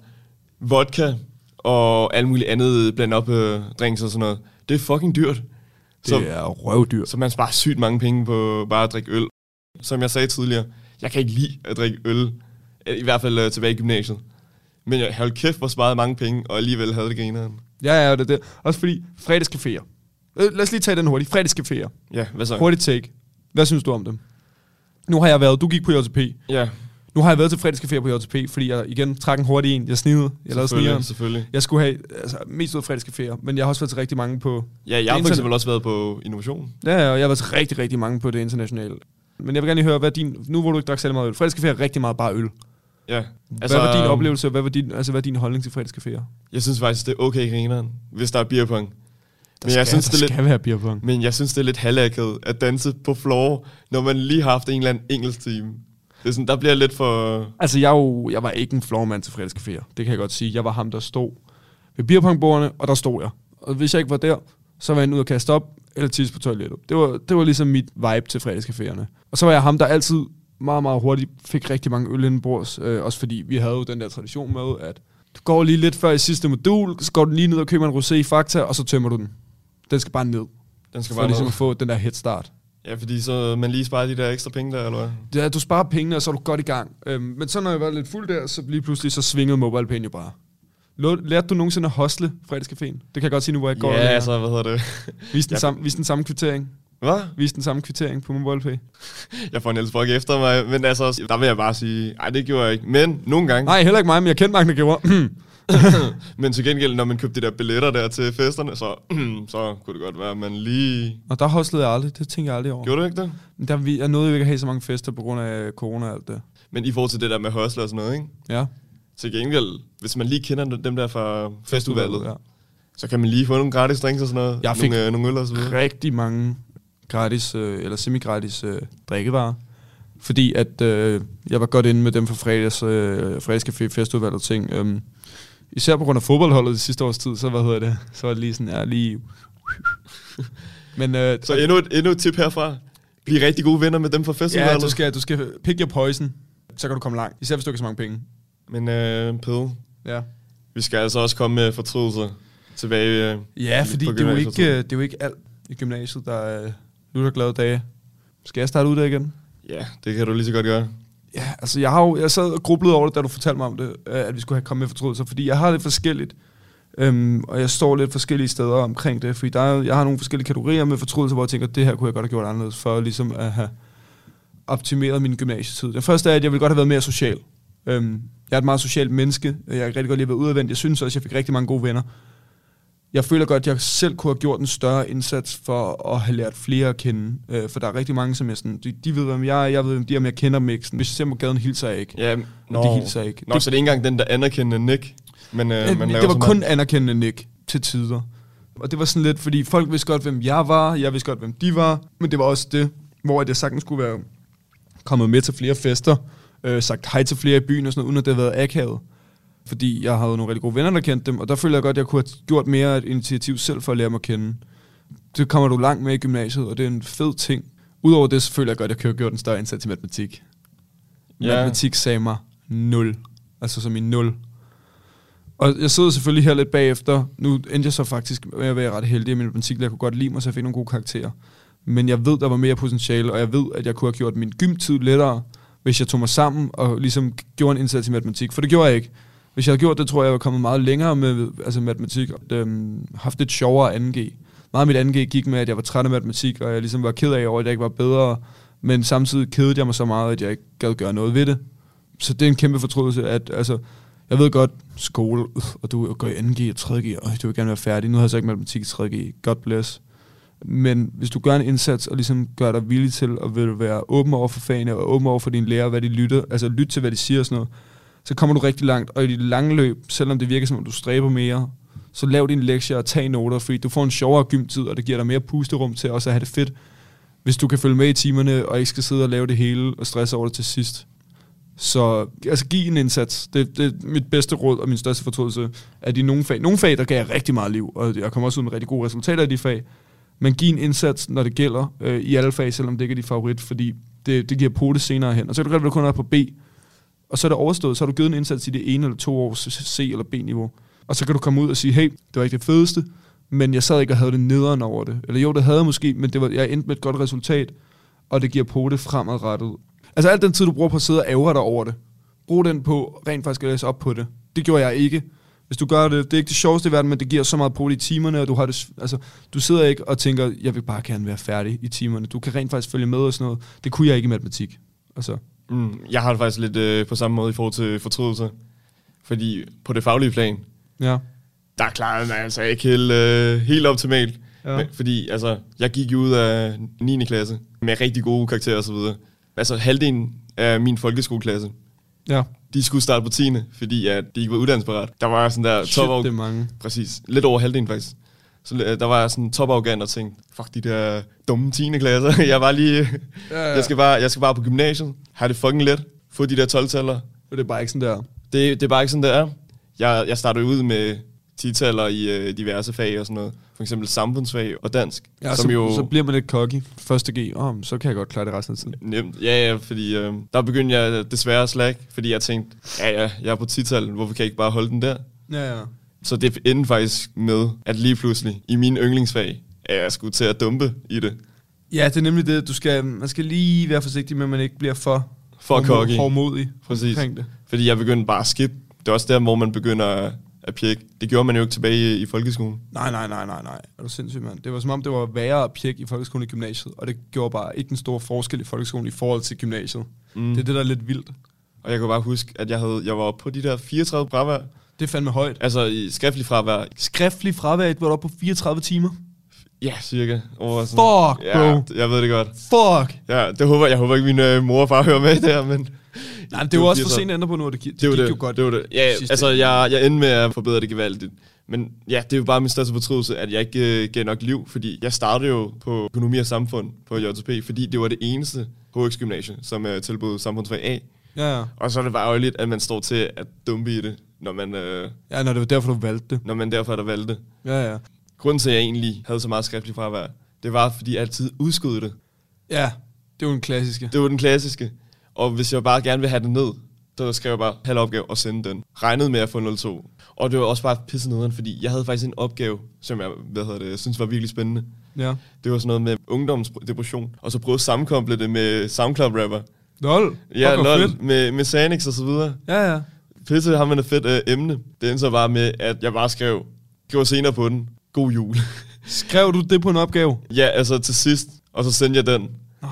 C: vodka og alt muligt andet blandt op øh, drinks og sådan noget, det er fucking dyrt.
D: Det
C: Så-
D: er røvdyrt.
C: Så man sparer sygt mange penge på bare at drikke øl. Som jeg sagde tidligere, jeg kan ikke lide at drikke øl. I hvert fald øh, tilbage i gymnasiet. Men jeg hold kæft, hvor sparede mange penge, og alligevel havde det grineren.
D: Ja, ja, det er det. Også fordi fredagscaféer. Øh, lad os lige tage den hurtigt. Fredagscaféer.
C: Ja, hvad så?
D: Hurtigt take. Hvad synes du om dem? Nu har jeg været, du gik på JTP.
C: Ja,
D: Nu har jeg været til fredagscaféer på JTP, fordi jeg igen trak en hurtig en. Jeg snidede. Jeg lavede snigeren.
C: selvfølgelig.
D: Jeg skulle have altså, mest ud af fredagscaféer, men jeg har også været til rigtig mange på...
C: Ja, jeg har for eksempel også været på innovation.
D: Ja, og jeg har været til rigtig, rigtig mange på det internationale. Men jeg vil gerne lige høre, hvad din... Nu hvor du ikke drak særlig meget øl. Fredagscafé er rigtig meget bare øl.
C: Ja.
D: Altså, hvad var din oplevelse, og hvad var din, altså, hvad er din holdning til fredagscaféer?
C: Jeg synes faktisk, det er okay grineren, hvis der er beerpong. Men jeg synes, det er lidt-
D: skal være beerpong.
C: Men jeg synes, det er lidt halvakket at danse på floor, når man lige har haft en eller anden engelsk time. Det er sådan, der bliver lidt for...
D: Altså, jeg, jo, jeg var ikke en floormand til fredagscaféer. Det kan jeg godt sige. Jeg var ham, der stod ved beerpongbordene, og der stod jeg. Og hvis jeg ikke var der, så var jeg ude og kaste op, eller tisse på toilettet. Det var, det var ligesom mit vibe til fredagscaféerne. Og så var jeg ham, der altid meget, meget hurtigt fik rigtig mange øl indenbords. Øh, også fordi vi havde jo den der tradition med, at du går lige lidt før i sidste modul, så går du lige ned og køber en rosé i Fakta, og så tømmer du den. Den skal bare ned,
C: Den skal
D: for
C: bare
D: ligesom
C: ned.
D: at få den der head start.
C: Ja, fordi så man lige sparer de der ekstra penge der, eller hvad?
D: Det at du sparer pengene, og så er du godt i gang. Øhm, men så når jeg var lidt fuld der, så lige pludselig så svingede MobilePay jo bare. Lærte du nogensinde at hostle fredagscaféen? Det kan jeg godt sige nu, hvor jeg går.
C: Ja,
D: lærer.
C: altså, hvad hedder det?
D: Vis den,
C: Ja.
D: samme, vis den samme kvittering.
C: Hvad?
D: Vis den samme kvittering på MobilePay.
C: Jeg får en Niels Brock efter mig, men altså, der vil jeg bare sige, nej, det gjorde jeg ikke. Men nogle gange,
D: Nej, heller ikke mig, men jeg kendte mange, der gjorde.
C: men til gengæld, når man købte de der billetter der til festerne, så, så kunne det godt være, at man lige...
D: og der hostlede jeg aldrig. Det tænker jeg aldrig over.
C: Gjorde du ikke det?
D: Men Der, vi- jeg nåede jo ikke at have så mange fester på grund af corona og alt det.
C: Men i forhold til det der med hostler og sådan noget, ikke?
D: Ja.
C: Til gengæld, hvis man lige kender dem der fra festudvalget,
D: Ja.
C: så kan man lige få nogle gratis drinks og sådan noget.
D: Jeg fik
C: nogle, øh, nogle øl og så videre.
D: Rigtig mange gratis, øh, eller semi-gratis øh, drikkevarer. Fordi at øh, jeg var godt inde med dem fra fredags, øh, fredagscafé, festudvalget og ting. Øhm, især på grund af fodboldholdet det sidste års tid, så, hvad hedder det, så var det lige sådan, ja, lige... Men øh,
C: Så endnu et, endnu et tip herfra. Bliv rigtig gode venner med dem fra
D: ja,
C: festudvalget.
D: du skal, du skal pick your poison, så kan du komme langt. Især hvis du ikke har så mange penge.
C: Men øh, Pede,
D: Ja.
C: Vi skal altså også komme med fortrydelser tilbage. øh,
D: Ja, fordi det er, jo ikke, øh, det er jo ikke alt i gymnasiet, der er nu der glade dage. Skal jeg starte ud der igen?
C: Ja, det kan du lige så godt gøre.
D: Ja, altså jeg har jo, jeg sad og grublede over det, da du fortalte mig om det, øh, at vi skulle have kommet med fortrydelser, fordi jeg har det forskelligt, øhm, og jeg står lidt forskellige steder omkring det, fordi der er, jeg har nogle forskellige kategorier med fortrydelser, hvor jeg tænker, det her kunne jeg godt have gjort anderledes, for ligesom at have optimeret min gymnasietid. Det første er, at jeg ville godt have været mere social. Øhm, jeg er et meget socialt menneske, jeg kan rigtig godt lide at være udadvendt, jeg synes også, at jeg fik rigtig mange gode venner. Jeg føler godt, at jeg selv kunne have gjort en større indsats for at have lært flere at kende. Øh, for der er rigtig mange, som jeg sådan, de, de ved, hvem jeg er, jeg ved, hvem de er, men jeg kender dem ikke. Sådan, hvis jeg ser på gaden, hilser jeg ikke.
C: Ja,
D: Og de hilser ikke.
C: Nå,
D: Det-
C: så det er ikke engang den der anerkendende Nick, men øh,
D: Øh,
C: man
D: det var kun
C: meget.
D: anerkendende Nick til tider. Og det var sådan lidt, fordi folk vidste godt, hvem jeg var, jeg vidste godt, hvem de var, men det var også det, hvor jeg sagtens skulle være kommet med til flere fester, øh, sagt hej til flere i byen og sådan noget, uden at det havde været akavet. Fordi jeg havde nogle rigtig gode venner, der kendte dem, og der følte jeg godt, at jeg kunne have gjort mere et initiativ selv for at lære mig at kende. Det kommer du langt med i gymnasiet, og det er en fed ting. Udover det, så føler jeg godt, at jeg kunne have gjort en større indsats i matematik.
C: Ja.
D: Matematik sagde mig 0. Altså som i 0. Og jeg sidder selvfølgelig her lidt bagefter. Nu endte jeg så faktisk med at være ret heldig i min matematik, jeg kunne godt lide mig, så jeg fik nogle gode karakterer. Men jeg ved, der var mere potentiale, og jeg ved, at jeg kunne have gjort min gymtid lettere, hvis jeg tog mig sammen og ligesom gjorde en indsats i matematik. For det gjorde jeg ikke. Hvis jeg havde gjort det, tror jeg, jeg var kommet meget længere med altså matematik, og øhm, haft det sjovere 2G. Meget af mit 2G gik med, at jeg var træt af matematik, og jeg ligesom var ked af over, at jeg ikke var bedre, men samtidig kedede jeg mig så meget, at jeg ikke gad gøre noget ved det. Så det er en kæmpe fortrydelse, at altså, jeg ved godt, skole, øh, og du går i 2G og 3G, og du vil gerne være færdig. Nu har jeg så ikke matematik i 3G. God bless. Men hvis du gør en indsats og ligesom gør dig villig til at vil være åben over for fagene og åben over for dine lærere, hvad de lytter, altså lyt til, hvad de siger og sådan noget, så kommer du rigtig langt. Og i dit lange løb, selvom det virker som om du stræber mere, så lav dine lektier og tag noter, fordi du får en sjovere gymtid, og det giver dig mere pusterum til også at have det fedt, hvis du kan følge med i timerne, og ikke skal sidde og lave det hele og stresse over det til sidst. Så altså, giv en indsats. Det, det er mit bedste råd og min største fortrydelse, at i nogle fag, nogle fag, der gav jeg rigtig meget liv, og jeg kommer også ud med rigtig gode resultater i de fag, men giv en indsats, når det gælder øh, i alle fag, selvom det ikke er dit favorit, fordi det, det giver pote senere hen. Og så kan du godt være, kun er på B, og så er det overstået, så har du givet en indsats i det ene eller to års C- eller B-niveau. Og så kan du komme ud og sige, hey, det var ikke det fedeste, men jeg sad ikke og havde det nederen over det. Eller jo, det havde jeg måske, men det var, jeg endte med et godt resultat, og det giver pote fremadrettet. Altså alt den tid, du bruger på at sidde og ævre dig over det, brug den på rent faktisk at læse op på det. Det gjorde jeg ikke. Hvis du gør det, det er ikke det sjoveste i verden, men det giver så meget på i timerne, og du har det, altså, du sidder ikke og tænker, jeg vil bare gerne være færdig i timerne. Du kan rent faktisk følge med og sådan noget. Det kunne jeg ikke i matematik. Altså,
C: Mm, jeg har det faktisk lidt øh, på samme måde i forhold til fortrydelse. Fordi på det faglige plan,
D: ja.
C: der klarede man altså ikke helt, øh, helt optimalt.
D: Ja.
C: Men, fordi altså, jeg gik jo ud af 9. klasse med rigtig gode karakterer og så videre. Altså halvdelen af min folkeskoleklasse,
D: Ja.
C: de skulle starte på 10. fordi at de ikke var uddannelsesparat. Der var sådan der
D: Shit, det er mange.
C: Præcis. Lidt over halvdelen faktisk. Så øh, der var jeg sådan top arrogant og tænkte, fuck de der dumme 10. klasser. jeg var lige,
D: Ja, ja.
C: jeg skal bare, jeg skal bare på gymnasiet, have det fucking let, få de der 12-taller.
D: Men det er bare ikke sådan der.
C: Det, det er bare ikke sådan, det er. Jeg, jeg startede ud med 10-taller i øh, diverse fag og sådan noget. For eksempel samfundsfag og dansk.
D: Ja,
C: som
D: så,
C: jo
D: så bliver man lidt cocky. Første G, oh, så kan jeg godt klare det resten af tiden.
C: nemt. Ja, ja, fordi øh, der begyndte jeg desværre at slack, fordi jeg tænkte, ja, ja, jeg er på 10-tal, hvorfor kan jeg ikke bare holde den der?
D: Ja, ja.
C: Så det endte faktisk med, at lige pludselig i min yndlingsfag, at jeg skulle til at dumpe i det.
D: Ja, det er nemlig det. Du skal, man skal lige være forsigtig med, at man ikke bliver for,
C: For
D: hårdmo-
C: cocky.
D: hårdmodig
C: Præcis.
D: det.
C: Fordi jeg begyndte bare at skippe. Det er også der, hvor man begynder at, at pjekke. Det gjorde man jo ikke tilbage i, i folkeskolen.
D: Nej, nej, nej, nej, nej. Er du sindssyg, mand? Det var som om, det var værre at pjekke i folkeskolen i gymnasiet, og det gjorde bare ikke den store forskel i folkeskolen i forhold til gymnasiet. Mm. Det er det, der er lidt vildt.
C: Og jeg kan bare huske, at jeg, havde, jeg var oppe på de der 34 fravær.
D: Det er fandme højt.
C: Altså i skriftlig fravær.
D: Skriftlig fravær, var du oppe på 34 timer.
C: Ja, cirka. Over sådan,
D: Fuck,
C: ja,
D: bro.
C: Jeg ved det godt.
D: Fuck!
C: Ja, det håber, jeg håber ikke, min øh, mor og far hører med der, men...
D: Nej, men det var også for
C: 34.
D: sent at ændre på nu, det, det,
C: Det var
D: gik
C: det.
D: jo godt.
C: Det var det. Ja, altså jeg, jeg endte med at forbedre det gevaldigt. Men ja, det er jo bare min største fortrydelse, at jeg ikke øh, gav nok liv, fordi jeg startede jo på økonomi og samfund på JTP, fordi det var det eneste HX-gymnasie, som øh, tilbød samfundsfag A.
D: Ja, ja.
C: Og så er det bare ærgerligt, at man står til at dumpe i det, når man, øh,
D: Ja, når det var derfor, du valgte det.
C: når man derfor er der valgte.
D: Ja, ja.
C: Grunden til, at jeg egentlig havde så meget skriftlig fravær, det var, fordi jeg altid udskød det.
D: Ja, det var en klassiske.
C: Det var den klassiske. Og hvis jeg bare gerne vil have det ned, Så skrev jeg bare halv opgave og sendte den. Regnede med at få 02. Og det var også bare pisse nederen, fordi jeg havde faktisk en opgave, som jeg hvad hedder det, synes var virkelig spændende.
D: Ja.
C: Det var sådan noget med ungdomsdepression, og så prøve at sammenkoble det med SoundCloud-rapper.
D: Lol.
C: Ja, lol,
D: fedt.
C: med, med Sanix og så videre.
D: Ja, ja.
C: Pisse har man et fedt øh, emne. Det endte så bare med, at jeg bare skrev, gjorde senere på den, god jul.
D: Skrev du det på en opgave?
C: ja, altså til sidst, og så sendte jeg den.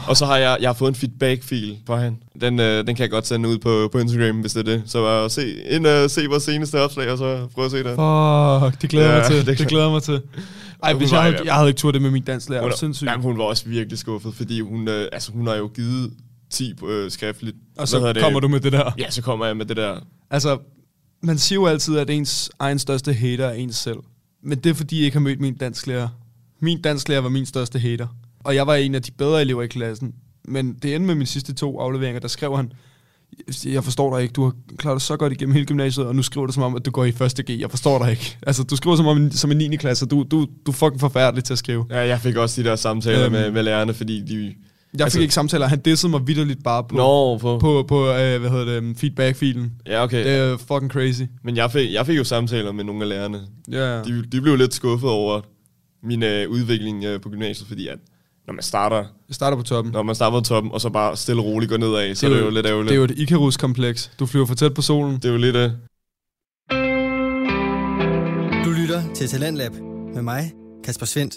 C: Og så har jeg, jeg har fået en feedback-fil fra han. Den, øh, den kan jeg godt sende ud på, på Instagram, hvis det er det. Så uh, se, ind og se vores seneste opslag, og så prøv at se det.
D: Fuck, det glæder
C: Ja,
D: mig til.
C: det
D: Det, glæder mig til. Ej, hvis jeg, havde, jeg havde ikke turt det med min danslærer.
C: Hun,
D: sindssygt.
C: jamen, hun var også virkelig skuffet, fordi hun, øh, altså, hun har jo givet 10 øh, skriftligt.
D: Og så
C: hedder det?
D: kommer du med det der.
C: Ja, så kommer jeg med det der.
D: Altså, man siger jo altid, at ens egen største hater er ens selv. Men det er, fordi jeg ikke har mødt min dansklærer. Min dansklærer var min største hater. Og jeg var en af de bedre elever i klassen. Men det endte med mine sidste to afleveringer, der skrev han, jeg forstår dig ikke, du har klaret dig så godt igennem hele gymnasiet, og nu skriver du som om, at du går i første G. Jeg forstår dig ikke. Altså, du skriver som om som en 9. klasse, du, du, du er fucking forfærdelig til at skrive.
C: Ja, jeg fik også de der samtaler
D: Øhm.
C: med, med lærerne, fordi de...
D: Jeg fik
C: Altså-
D: ikke samtaler, han dissede mig vidderligt bare på,
C: Nå, på...
D: på, på øh, hvad hedder det, feedback-filen.
C: Ja, okay.
D: Det er fucking crazy.
C: Men jeg fik, jeg fik jo samtaler med nogle af lærerne.
D: Ja, ja.
C: De, de blev lidt skuffet over min øh, udvikling øh, på gymnasiet, fordi at når man starter,
D: Jeg starter på toppen.
C: når man starter på toppen, og så bare stille og roligt går nedad, så er det jo lidt ærgerligt.
D: Det er jo et Icarus-kompleks. Du flyver for tæt på solen.
C: det er jo lidt... Øh,
I: Du lytter til Talentlab med mig, Kasper Svendt.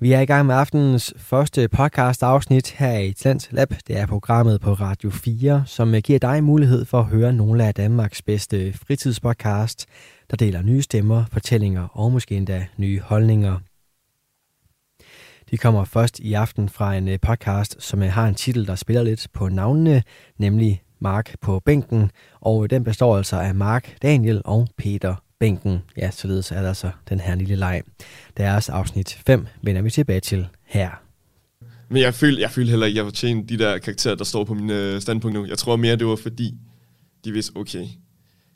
A: Vi er i gang med aftenens første podcast afsnit her i Talent Lab. Det er programmet på Radio 4, som øh, giver dig mulighed for at høre nogle af Danmarks bedste fritidspodcast, der deler nye stemmer, fortællinger og måske endda nye holdninger. De kommer først i aften fra en øh, podcast, som øh, har en titel, der spiller lidt på navnene, nemlig Mark på bænken, og den består altså af Mark, Daniel og Peter Bænken. Ja, således er der så den her lille leg. Deres afsnit 5 vender vi tilbage til her.
C: men jeg følte, jeg følte heller ikke, at jeg fortjente de der karakterer, der står på min øh, standpunkt nu. Jeg tror mere, det var fordi, de vidste, okay,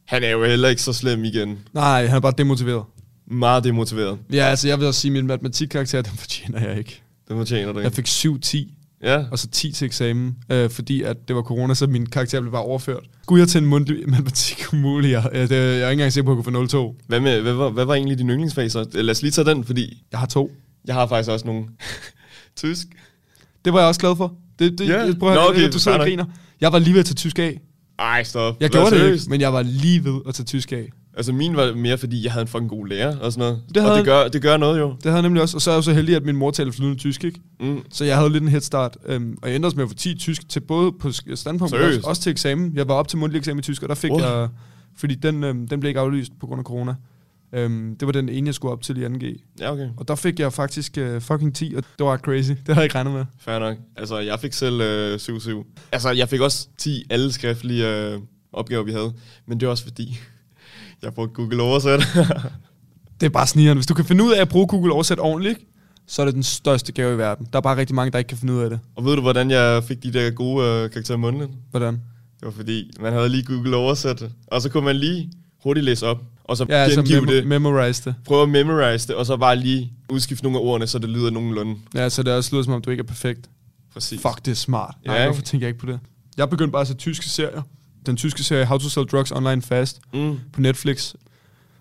C: han er jo heller ikke så slem igen.
D: Nej, han er bare demotiveret.
C: Meget demotiveret.
D: Ja, altså jeg vil også sige, at min matematikkarakter, den fortjener jeg ikke.
C: Det fortjener du
D: Jeg
C: ikke.
D: fik 7-10,
C: Ja,
D: og så 10 til eksamen, øh, fordi at det var corona, så min karakter blev bare overført. Skulle jeg til en mundtlig matematik umuligt? Jeg, jeg, jeg er ikke engang sikker på, at jeg kunne få 0-2.
C: hvad, med, hvad, var, hvad var egentlig din yndlingsfag så? Lad os lige tage den, fordi
D: Jeg har to.
C: jeg har faktisk også nogle tysk.
D: Det var jeg også glad for. Det, det,
C: Ja.
D: jeg, prøv at,
C: Nå, okay,
D: du sidder og griner. Jeg var lige ved at tage tysk af.
C: Ej, stop.
D: Jeg
C: Hvad,
D: gjorde det ikke, men jeg var lige ved at tage tysk af.
C: Altså min var mere, fordi jeg havde en fucking god lærer og sådan noget.
D: Det
C: Det og
D: havde-
C: det gør, det gør noget jo.
D: Det havde jeg nemlig også. Og så er jeg jo så heldig, at min mor taler flydende tysk, ikke?
C: Mm.
D: Så jeg havde lidt en head start. Øhm, og jeg endte også med at få 10 tysk til både på standpunkt, men
C: Seriøst?
D: også, også til eksamen. Jeg var op til mundtlig eksamen i tysk, og der fik
C: Wow.
D: jeg... Fordi den, øhm, den blev ikke aflyst på grund af corona. Øhm, det var den ene, jeg skulle op til i 2G.
C: Ja, okay.
D: Og der fik jeg faktisk øh, fucking 10, og det var crazy. Det havde jeg ikke regnet med.
C: Fair nok. Altså, jeg fik selv øh, 7-7. Altså, jeg fik også 10 alle skriftlige øh, opgaver, vi havde. Men det er også fordi, jeg brugte Google Oversæt.
D: Det er bare snigeren. Hvis du kan finde ud af at bruge Google Oversæt ordentligt, så er det den største gave i verden. Der er bare rigtig mange, der ikke kan finde ud af det.
C: og ved du, hvordan jeg fik de der gode øh, karakterer mundtligt?
D: Hvordan?
C: Det var fordi, man havde lige Google Oversæt. Og så kunne man lige hurtigt læse op. Og så
D: Ja, altså
C: gengive
D: mem-
C: det.
D: memorize det.
C: Prøve at memorize det, og så bare lige udskifte nogle af ordene, så det lyder nogenlunde.
D: Ja, så det også lyder som om, du ikke er perfekt.
C: Præcis.
D: Fuck, det er smart. Nej,
C: Ja,
D: hvorfor tænker jeg ikke på det? Jeg begyndte bare at se tyske serier. Den tyske serie How to Sell Drugs Online Fast
C: Mm.
D: på Netflix.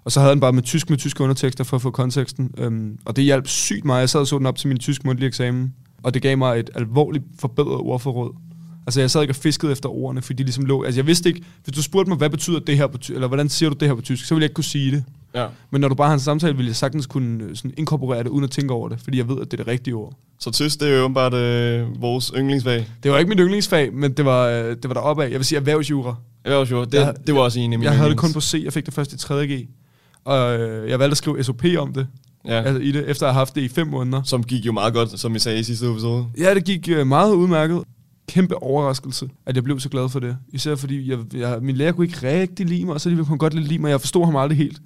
D: Og så havde den bare med tysk med tyske undertekster for at få konteksten. Øhm, og det hjalp sygt meget. Jeg sad og så den op til min tysk mundtlige eksamen. Og det gav mig et alvorligt forbedret ordforråd. Altså jeg sad ikke og fiskede efter ordene, fordi de ligesom lå... Altså jeg vidste ikke... Hvis du spurgte mig, hvad betyder det her på tysk, eller hvordan siger du det her på tysk, så ville jeg ikke kunne sige det.
C: Ja.
D: Men når du bare har en samtale, ville jeg sagtens kunne øh, sådan inkorporere det, uden at tænke over det, fordi jeg ved, at det er det rigtige ord.
C: Så tysk, det er jo åbenbart øh, vores yndlingsfag.
D: Det var ikke mit yndlingsfag, men det var, øh, det var deroppe af. Jeg vil sige erhvervsjura.
C: Ja, det,
D: Jeg-
C: det var også en af mine
D: Jeg havde det kun på C, jeg fik det først i 3.G. Og øh, jeg valgte at skrive SOP om det,
C: Ja.
D: altså i det, efter at have haft det i fem måneder.
C: Som gik jo meget godt, som I sagde i sidste episode.
D: Ja, det gik øh, meget udmærket. Kæmpe overraskelse, at jeg blev så glad for det. Især fordi jeg, jeg, min lærer kunne ikke rigtig lide mig, og så alligevel kunne han godt lidt lide mig. Jeg forstod ham aldrig helt.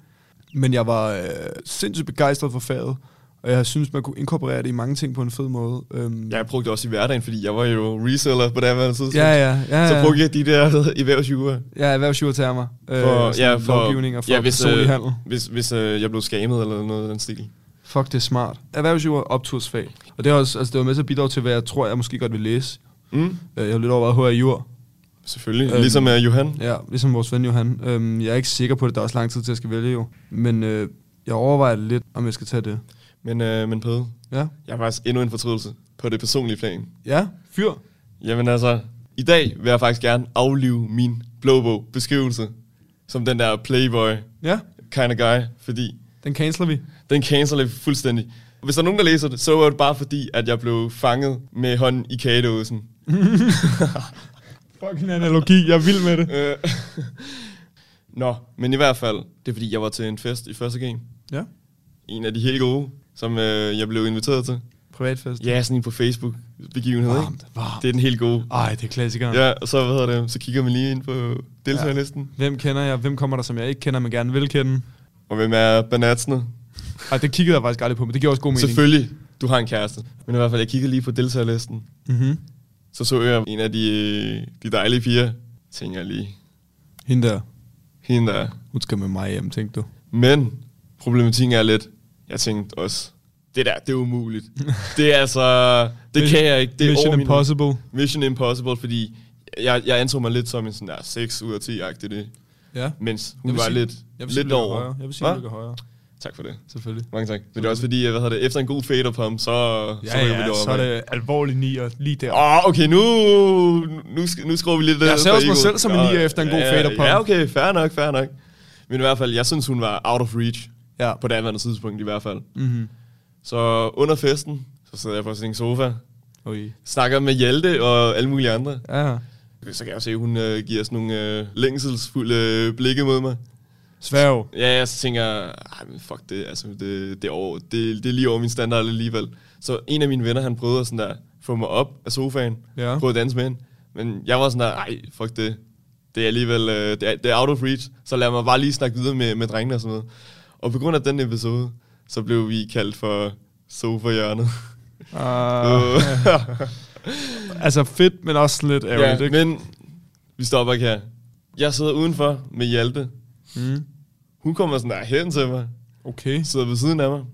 D: Men jeg var øh, sindssygt begejstret for faget, og jeg synes, man kunne inkorporere det i mange ting på en fed måde. Øhm,
C: Jeg brugte det også i hverdagen, fordi jeg var jo reseller på det her tidspunkt.
D: ja, ja, ja, ja.
C: Så brugte jeg de der erhvervsjure.
D: Ja, erhvervsjurtermer. Øh,
C: For, ja, for,
D: lovgivning og for
C: ja, hvis,
D: personlig
C: øh,
D: handel.
C: Hvis, hvis øh, jeg blev skammet eller noget af den stil.
D: Fuck, det er smart. Erhvervsjur er optursfag. Og det, er også, altså, det var med til at bidrage til, hvad jeg tror, jeg måske godt vil læse.
C: Mm.
D: Øh, Jeg har lidt overvejet HR.
C: Selvfølgelig.
D: Øhm,
C: Ligesom uh, Johan.
D: Ja, ligesom vores ven Johan. Øhm, jeg er ikke sikker på det, der er også lang tid til, at jeg skal vælge jo. Men øh, jeg overvejer lidt, om jeg skal tage det.
C: Men, uh, men Pede,
D: Ja.
C: jeg har faktisk endnu en fortrydelse på det personlige plan.
D: Ja, fyr.
C: Jamen altså, i dag vil jeg faktisk gerne aflive min blå bog beskrivelse som den der playboy
D: Ja,
C: kind of guy, fordi
D: den canceler vi.
C: den canceler jeg fuldstændig. Hvis der er nogen, der læser det, så var det bare fordi, at jeg blev fanget med hånden i kagedåsen.
D: Fucking analogi, jeg er vild med det.
C: Øh, Nå, men i hvert fald, det er fordi, jeg var til en fest i første game.
D: Ja,
C: En af de helt gode, som øh, jeg blev inviteret til.
D: privatfest.
C: Ja, sådan en på Facebook begivenhed, ikke?
D: Varmt, varmt.
C: Det er den helt gode.
D: Ej, det er klassikeren.
C: Ja, og så, hvad hedder det, så kigger man lige ind på deltagerlisten.
D: Hvem kender jeg? Hvem kommer der, som jeg ikke kender, men gerne vil kende?
C: Og hvem er banatsene?
D: Ej, det kiggede jeg faktisk aldrig på, men det giver også god mening.
C: Selvfølgelig, du har en kæreste. Men i hvert fald, jeg kiggede lige på deltagerlisten.
D: Mm-hmm.
C: Så så jeg en af de, de dejlige piger. Tænker jeg lige,
D: Hende der,
C: hende der.
D: hun skal med mig hjem, tænkte du.
C: Men problematikken er lidt, jeg tænkte også, det der, det er umuligt. det er altså, det
D: Mission-
C: kan jeg ikke. Det er
D: Mission
C: over min-
D: Impossible.
C: Mission Impossible, fordi jeg, jeg antog mig lidt som en sådan der 6 ud af 10-agtig det.
D: Ja.
C: Mens hun var
D: sige-
C: lidt,
D: sige,
C: lidt
D: ligger
C: over.
D: højere. Jeg vil sige,
C: Hva?
D: højere.
C: Tak for det.
D: Selvfølgelig.
C: Mange tak. Men det er også fordi, hvad hedder det, efter en god fader pump, så, så
D: Ja,
C: vi
D: ja,
C: det
D: så er det alvorligt nier lige der.
C: Åh, oh, okay, nu, nu, nu skruer vi lidt
D: Jeg ser også mig selv som en nier efter en god
C: ja,
D: fader pump.
C: Ja, okay, fair nok, fair nok. Men i hvert fald, jeg synes, hun var out of reach.
D: Ja.
C: På det andet tidspunkt i hvert fald.
D: Mm-hmm.
C: Så under festen, så sidder jeg på sin sofa,
D: Ui.
C: snakker med Hjalte og alle mulige andre.
D: Ja.
C: Så kan jeg jo se, at hun øh, giver sådan nogle øh, længselsfulde øh, blikke mod mig.
D: Sværg.
C: Ja, jeg så tænker, ej, men fuck det, altså, det, det, er over, det, det er lige over min standard alligevel. Så en af mine venner, han prøvede sådan der, få mig op af sofaen,
D: Ja.
C: prøvede at danse med hende. Men jeg var sådan der, ej, fuck det, det er alligevel, øh, det, er, det er out of reach, så lad mig bare lige snakke videre med, med drengene og sådan noget. Og på grund af den episode, så blev vi kaldt for sofa-hjørnet.
D: Uh, altså fedt, men også lidt ærgerligt,
C: ja,
D: ikke?
C: men vi stopper ikke her. Jeg sidder udenfor med Hjalte.
D: Mm.
C: Hun kommer sådan der hen til mig.
D: Okay.
C: sidder ved siden af mig.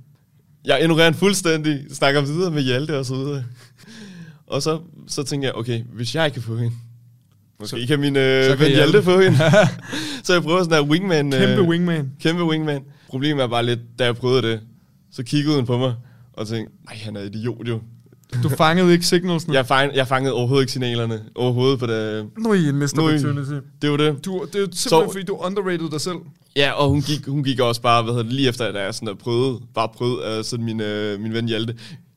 C: Jeg ignorerer hende fuldstændig, snakker videre med Hjalte og så videre. Og så, så tænker jeg, okay, hvis jeg kan få hende, måske så, kan min øh,
D: så
C: ven
D: kan
C: Hjalte
D: Hjalte.
C: få hende. så jeg prøver sådan der wingman.
D: Kæmpe wingman.
C: Kæmpe wingman. Problemet er bare lidt, da jeg prøvede det, så kiggede hun på mig og tænkte, nej, han er idiot jo.
D: Du fangede ikke signalsene?
C: Jeg, fang, jeg fangede overhovedet ikke signalerne. Overhovedet på det.
D: Nu er I en missed opportunity.
C: Det var det.
D: Du, det er simpelthen,
C: Så-
D: fordi du underrated dig selv.
C: Ja, og hun gik, hun gik også bare, hvad hedder det, lige efter, at jeg sådan der prøvede, bare prøvede, at sådan min, øh, min ven Hjalte.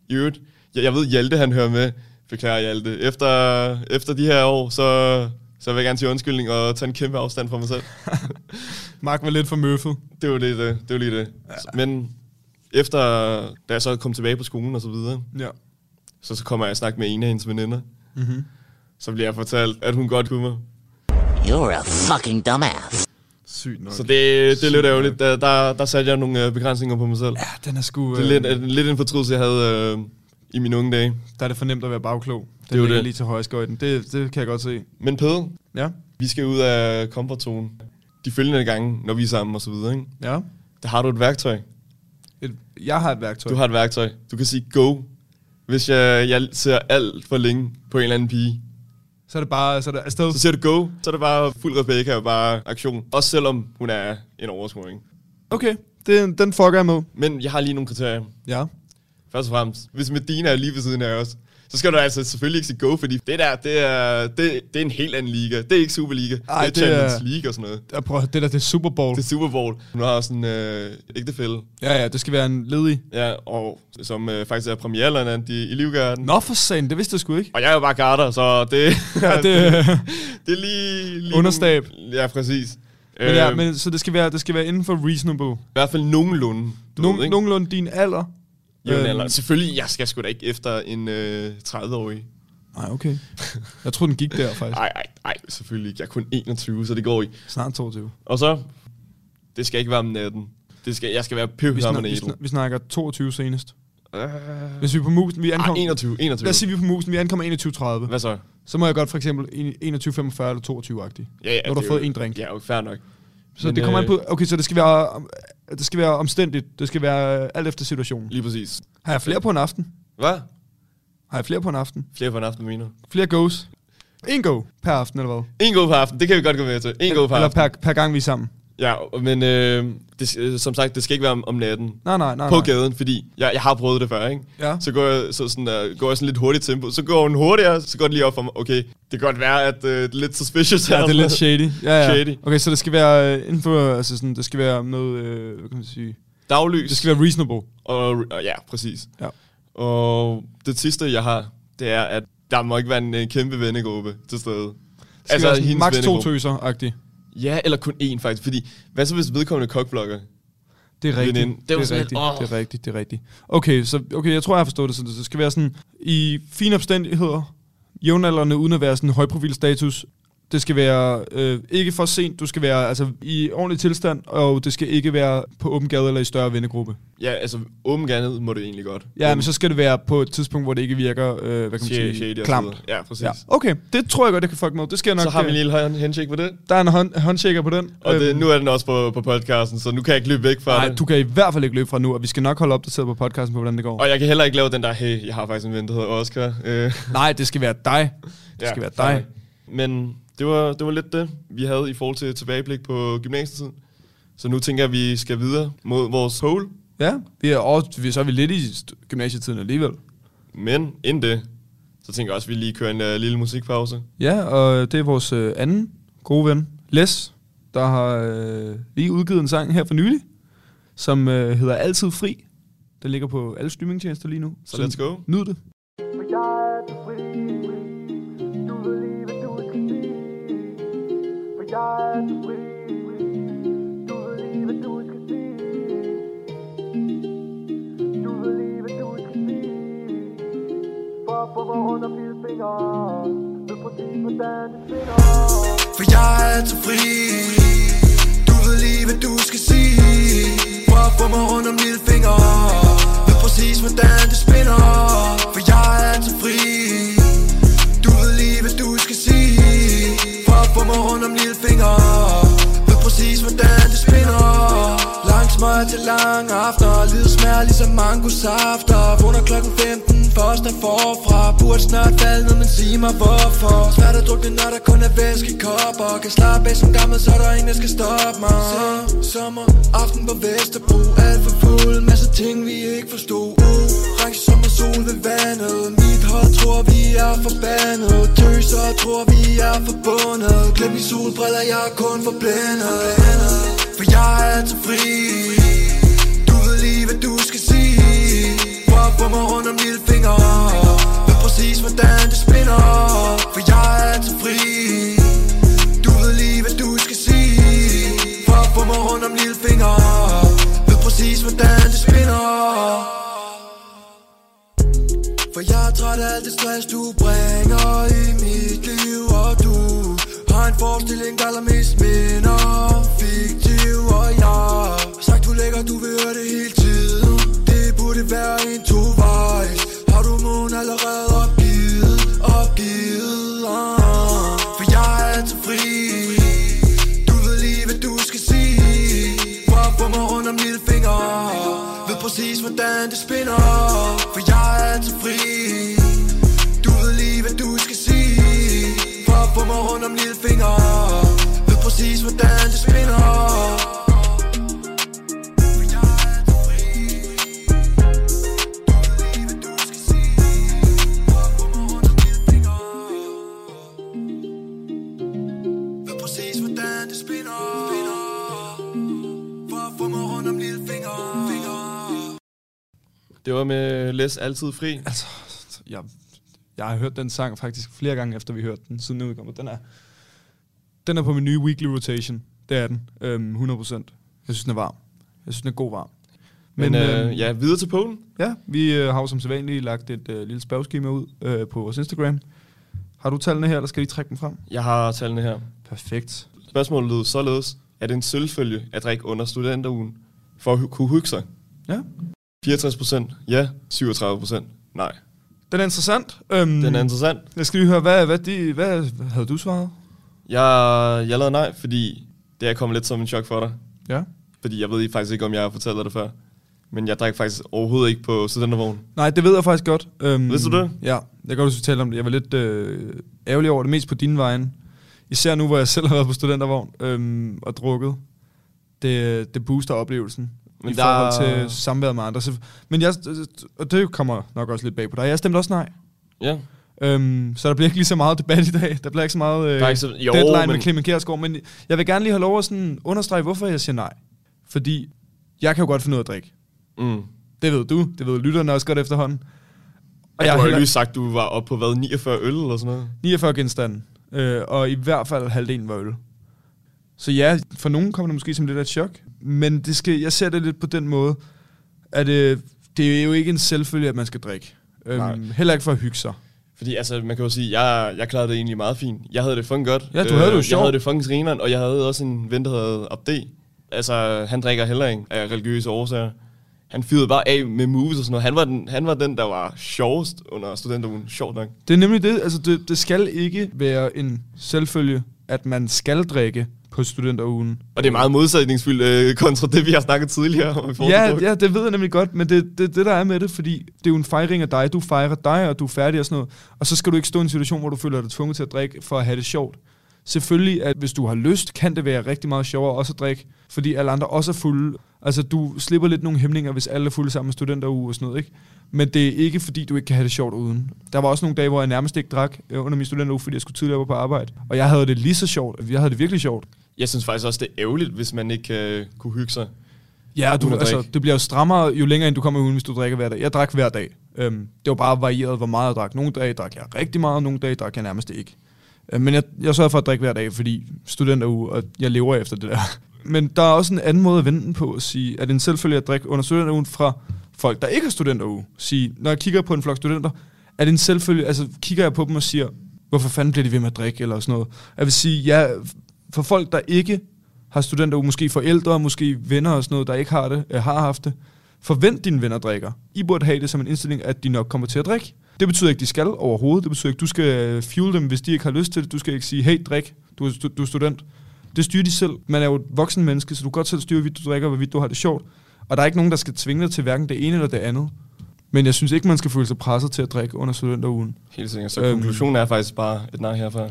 C: I øvrigt, jeg, jeg ved, Hjalte han hører med, beklager Hjalte. Efter, efter de her år, så, så vil jeg gerne sige undskyldning og tage en kæmpe afstand fra mig selv.
D: Mark var lidt for møffet.
C: Det var det, det, det var lige det. Ja. Men efter, da jeg så kom tilbage på skolen og så videre,
D: Ja.
C: Så, så kommer jeg og snakke med en af hendes veninder.
D: Mm-hmm.
C: Så bliver jeg fortalt, at hun godt kunne mig.
J: You're a fucking dumbass.
D: Sygt nok.
C: Så det, det er lidt ærgerligt. Der, der, der satte jeg nogle øh, begrænsninger på mig selv.
D: Ja, den er sgu...
C: Det er
D: øh,
C: lidt, øh, lidt en fortrydelse, jeg havde øh, i mine unge dage.
D: Der er det for nemt at være bagklog. Den
C: Det er jo det.
D: lige til højskøjten. Det, det kan jeg godt se.
C: Men Pede,
D: Ja.
C: vi skal ud af komfortzonen. De følgende gange, når vi er sammen og så videre, ikke?
D: Ja.
C: Der har du et værktøj.
D: Et, jeg har et værktøj.
C: Du har et værktøj. Du kan sige go, hvis jeg, jeg ser alt for længe på en eller anden pige.
D: Så er det bare så er det afsted.
C: Så siger du go, så er det bare fuld Rebecca og bare aktion. Også selvom hun er en overscoring.
D: Okay, det, den fucker jeg med.
C: Men jeg har lige nogle kriterier.
D: Ja.
C: Først og fremmest, hvis Medina er lige ved siden af os, så skal du altså selvfølgelig ikke sige go, fordi det der, det er, det, det er en helt anden liga. Det er ikke Superliga,
D: Ej,
C: det er
D: det er-
C: Champions League og sådan noget.
D: Jeg prøver, det der, det er Super Bowl.
C: Det er Super Bowl. Hun har sådan en øh, ægtefælde,
D: Ja, ja, det skal være en ledig.
C: ja, og som øh, faktisk er premierlandant i, i Livgarden.
D: Nå for satan, det vidste jeg sgu ikke.
C: Og jeg er jo bare garter, så det,
D: Ja, det,
C: det er lige... lige
D: Understab.
C: Ja, præcis.
D: men, ja,
C: Øhm,
D: men, så det skal, være, det skal være inden for reasonable.
C: I hvert fald nogenlunde. Du
D: Nogen,
C: ved, ikke?
D: nogenlunde din alder.
C: Jævn
D: Øhm,
C: alder. Selvfølgelig, jeg skal sgu da ikke efter en øh, 30-årig.
D: Nej, okay. Jeg tror den gik der, faktisk.
C: Nej, nej, nej, selvfølgelig ikke. Jeg er kun 21, så det går ikke.
D: Snart 22.
C: Og så, det skal ikke være om natten. Det skal, jeg skal være
D: Vi, snak,
C: pøvhammerende
D: vi, snak, vi snakker 22 senest.
C: Øh,
D: Hvis vi er på musen, vi
C: ah,
D: ankommer...
C: 21, 21.
D: Lad os sige, vi er på musen, vi ankommer 21.30.
C: Hvad så?
D: Så må jeg godt for eksempel 21.45 eller 22-agtig.
C: Ja, ja,
D: Når du har fået
C: jo-
D: en drink.
C: Ja, jo, fair nok.
D: Så
C: Men,
D: det kommer
C: øh,
D: an på... Okay, så det skal være... Det skal være omstændigt. Det skal være øh, alt efter situationen.
C: Lige præcis.
D: Har jeg flere på en aften?
C: Hvad?
D: Har jeg flere på en aften?
C: Flere på en aften, mener?
D: Flere goes? En go per aften, eller hvad?
C: En god per aften, det kan vi godt gå med til. En god per
D: Eller
C: aften.
D: per, per gang, vi er sammen.
C: Ja, men øh, det, øh, som sagt, det skal ikke være om, om natten.
D: Nej, nej, nej.
C: på
D: nej.
C: gaden, fordi jeg, jeg har prøvet det før, ikke?
D: Ja.
C: Så går jeg, så sådan, uh, går jeg sådan lidt hurtigt tempo. Så går hun hurtigere, så går det lige op for mig. Okay, det kan godt være, at uh, det er lidt suspicious
D: Ja,
C: her.
D: det er lidt shady. Ja, ja.
C: Shady.
D: Okay, så det skal være øh, inden for, altså sådan, det skal være noget, øh, hvad kan man sige?
C: Daglys.
D: Det skal være reasonable.
C: Og, og ja, præcis.
D: Ja.
C: Og det sidste, jeg har, det er, at der må ikke være en, en kæmpe vennegruppe til stede.
D: Altså, max to tøser-agtigt.
C: Ja, eller kun én faktisk. Fordi, hvad så hvis vedkommende kokblokker?
D: Det er rigtigt.
C: Veninde.
D: Det,
C: Det
D: er rigtigt.
C: åh.
D: det er rigtigt. Det er rigtigt. Okay, så okay, jeg tror, jeg har forstået det. Så det skal være sådan, i fine omstændigheder, jævnaldrende, uden at være sådan højprofil status. Det skal være øh, ikke for sent, du skal være altså, i ordentlig tilstand, og det skal ikke være på åben gade eller i større vennegruppe.
C: Ja, altså åben gerne må det egentlig godt.
D: Ja, men så skal det være på et tidspunkt, hvor det ikke virker, øh, hvad kan man sige,
C: shady
D: klamt.
C: Ja, præcis.
D: Ja. Okay, det tror jeg godt, det kan fuck med. Det skal nok...
C: Så har vi en
D: øh,
C: lille hånd- handshake på det.
D: Der er en hånd, håndshaker på den.
C: Og det,
D: Øhm,
C: nu er den også på, på podcasten, så nu kan jeg ikke løbe væk fra
D: Nej,
C: det.
D: du kan i hvert fald ikke løbe fra nu, og vi skal nok holde opdateret på podcasten på, hvordan det går.
C: Og jeg kan heller ikke lave den der, hey, jeg har faktisk en ven, der hedder Oscar. Øh,
D: Nej, det skal være dig. Det skal være dig.
C: Men det var, det var lidt det, vi havde i forhold til tilbageblik på gymnasietiden. Så nu tænker jeg, at vi skal videre mod vores pole.
D: Ja, vi er, også, vi, så er vi lidt i gymnasietiden alligevel.
C: Men inden det, så tænker jeg også, at vi lige kører en uh, lille musikpause.
D: Ja, og det er vores øh, anden gode ven, Les, der har øh, lige udgivet en sang her for nylig, som øh, hedder Altid Fri. Den ligger på alle streamingtjenester lige nu.
C: Så let's go.
D: Nyd det.
K: Mig hvorfor? Svært at drukne, når der kun er væske i kopper. Kan slappe af som gammel, så er der ingen, der skal stoppe mig. Se, Sommer, aften på Vesterbro. Alt for fuld, masser ting vi ikke forstod. Uh, Orange sommer, sol ved vandet. Mit hold tror vi er forbandet. Tøser tror vi er forbundet. Glem de solbriller, jeg er kun forblændet. For jeg er altid fri.
C: Les Altid Fri.
D: Altså, jeg, jeg har hørt den sang faktisk flere gange, efter vi hørte den, siden den udkommer. Den er, den er på min nye weekly rotation. Det er den. Øhm, 100%. Jeg synes, den er varm. Jeg synes, den er god varm.
C: Men, øh,
D: øhm,
C: ja, videre til Polen.
D: Ja, vi øh, har jo som sædvanligt lagt et øh, lille spørgeskema ud øh, på vores Instagram. Har du tallene her, eller skal vi trække dem frem?
C: Jeg har tallene her.
D: Perfekt.
C: Spørgsmålet lød således. Er det en selvfølge at drikke under studenterugen for at kunne hygge sig?
D: Ja.
C: 64 procent ja, 37 procent nej.
D: Den er interessant. Øhm,
C: Den er interessant.
D: Jeg skal lige høre, hvad, hvad, de, hvad havde du svaret?
C: Jeg, jeg lavede nej, fordi det er kommet lidt som en chok for dig.
D: Ja.
C: Fordi jeg ved faktisk ikke, om jeg har fortalt dig det før. Men jeg drak faktisk overhovedet ikke på studentervogn.
D: Nej, det ved jeg faktisk godt. Øhm,
C: Vidste du det?
D: Ja, jeg kan godt talte om det. Jeg var lidt, øh, ærgerlig over det, mest på din vejen. Især nu, hvor jeg selv har været på studentervogn øhm, og drukket. Det, det booster oplevelsen. Men i
C: der-
D: forhold til samværet med andre. Så, men jeg, og det kommer nok også lidt bag på dig. Jeg stemte også nej.
C: Ja.
D: Øhm, så der bliver ikke lige så meget debat i dag. Der bliver ikke så meget øh,
C: Der er ikke så- jo,
D: deadline
C: men-
D: med Clemen Kjærsgaard. Men jeg vil gerne lige have lov at sådan understrege, hvorfor jeg siger nej. Fordi jeg kan jo godt finde ud af at drikke.
C: Mm.
D: Det ved du. Det ved lytterne også godt efterhånden.
C: Og
D: jeg
C: jeg har
D: heller-
C: lige sagt, du var oppe på hvad, 49 øl eller sådan noget?
D: 49 genstande. Øh, og i hvert fald halvdelen var øl. Så ja, for nogen kommer det måske som lidt af et chok. Men det skal, jeg ser det lidt på den måde, at øh, det er jo ikke en selvfølge, at man skal drikke.
C: Nej.
D: Øhm, heller ikke for at hygge sig.
C: Fordi altså, man kan jo sige, jeg, jeg klarede det egentlig meget fint. Jeg havde det fucking godt. Øh,
D: Ja, du havde det jo
C: Jeg
D: sjovt.
C: havde det fucking grineren, og jeg havde også en ven, der hed Abde. Altså, han drikker heller ikke af religiøse årsager. Han fyrede bare af med moves og sådan noget. Han var den, han var den der var sjovest under studenterugen. Sjovt nok.
D: Det er nemlig det. Altså, det, det skal ikke være en selvfølge, at man skal drikke på studenterugen.
C: Og det er meget modsætningsfyldt øh, kontra det, vi har snakket tidligere om.
D: Ja, ja, det ved jeg nemlig godt, men det det, det, der er med det, fordi det er jo en fejring af dig. Du fejrer dig, og du er færdig og sådan noget. Og så skal du ikke stå i en situation, hvor du føler dig tvunget til at drikke for at have det sjovt. Selvfølgelig, at hvis du har lyst, kan det være rigtig meget sjovere også at drikke, fordi alle andre også er fulde. Altså, du slipper lidt nogle hæmninger, hvis alle er fulde sammen med studenteruge og sådan noget, ikke? Men det er ikke, fordi du ikke kan have det sjovt uden. Der var også nogle dage, hvor jeg nærmest ikke drak øh, under min studenteruge, fordi jeg skulle tidligere på arbejde. Og jeg havde det lige så sjovt. Jeg havde det virkelig sjovt.
C: Jeg synes faktisk også, det er ærgerligt, hvis man ikke øh, kunne hygge sig.
D: Ja, du, altså, det bliver jo strammere, jo længere ind du kommer ud, hvis du drikker hver dag. Jeg drak hver dag. Øhm, det var bare varieret, hvor meget jeg drak. Nogle dage drak jeg rigtig meget, og nogle dage drak jeg nærmest ikke. Øh, men jeg, jeg sørger for at drikke hver dag, fordi studenteruge, og jeg lever efter det der. Men der er også en anden måde at vende den på at sige, at det en selvfølge at drikke under studenterugen fra folk, der ikke har studenteruge. Sige, når jeg kigger på en flok studenter, er det en selvfølge, altså kigger jeg på dem og siger, hvorfor fanden bliver de ved med at drikke, eller sådan noget. Jeg vil sige, ja, for folk, der ikke har studenteruge, måske forældre, måske venner og sådan noget, der ikke har det, øh, har haft det, forvent dine venner drikker. I burde have det som en indstilling, at de nok kommer til at drikke. Det betyder ikke, de skal overhovedet. Det betyder ikke, du skal øh, fuel dem, hvis de ikke har lyst til det. Du skal ikke sige, hey, drik, du er, stu- du er student. Det styrer de selv. Man er jo et voksen menneske, så du kan godt selv styre, hvorvidt du drikker, og hvorvidt du har det sjovt. Og der er ikke nogen, der skal tvinge dig til hverken det ene eller det andet. Men jeg synes ikke, man skal føle sig presset til at drikke under studenterugen.
C: Helt sikkert. Så
D: Øhm.
C: konklusionen er faktisk bare et nej herfra.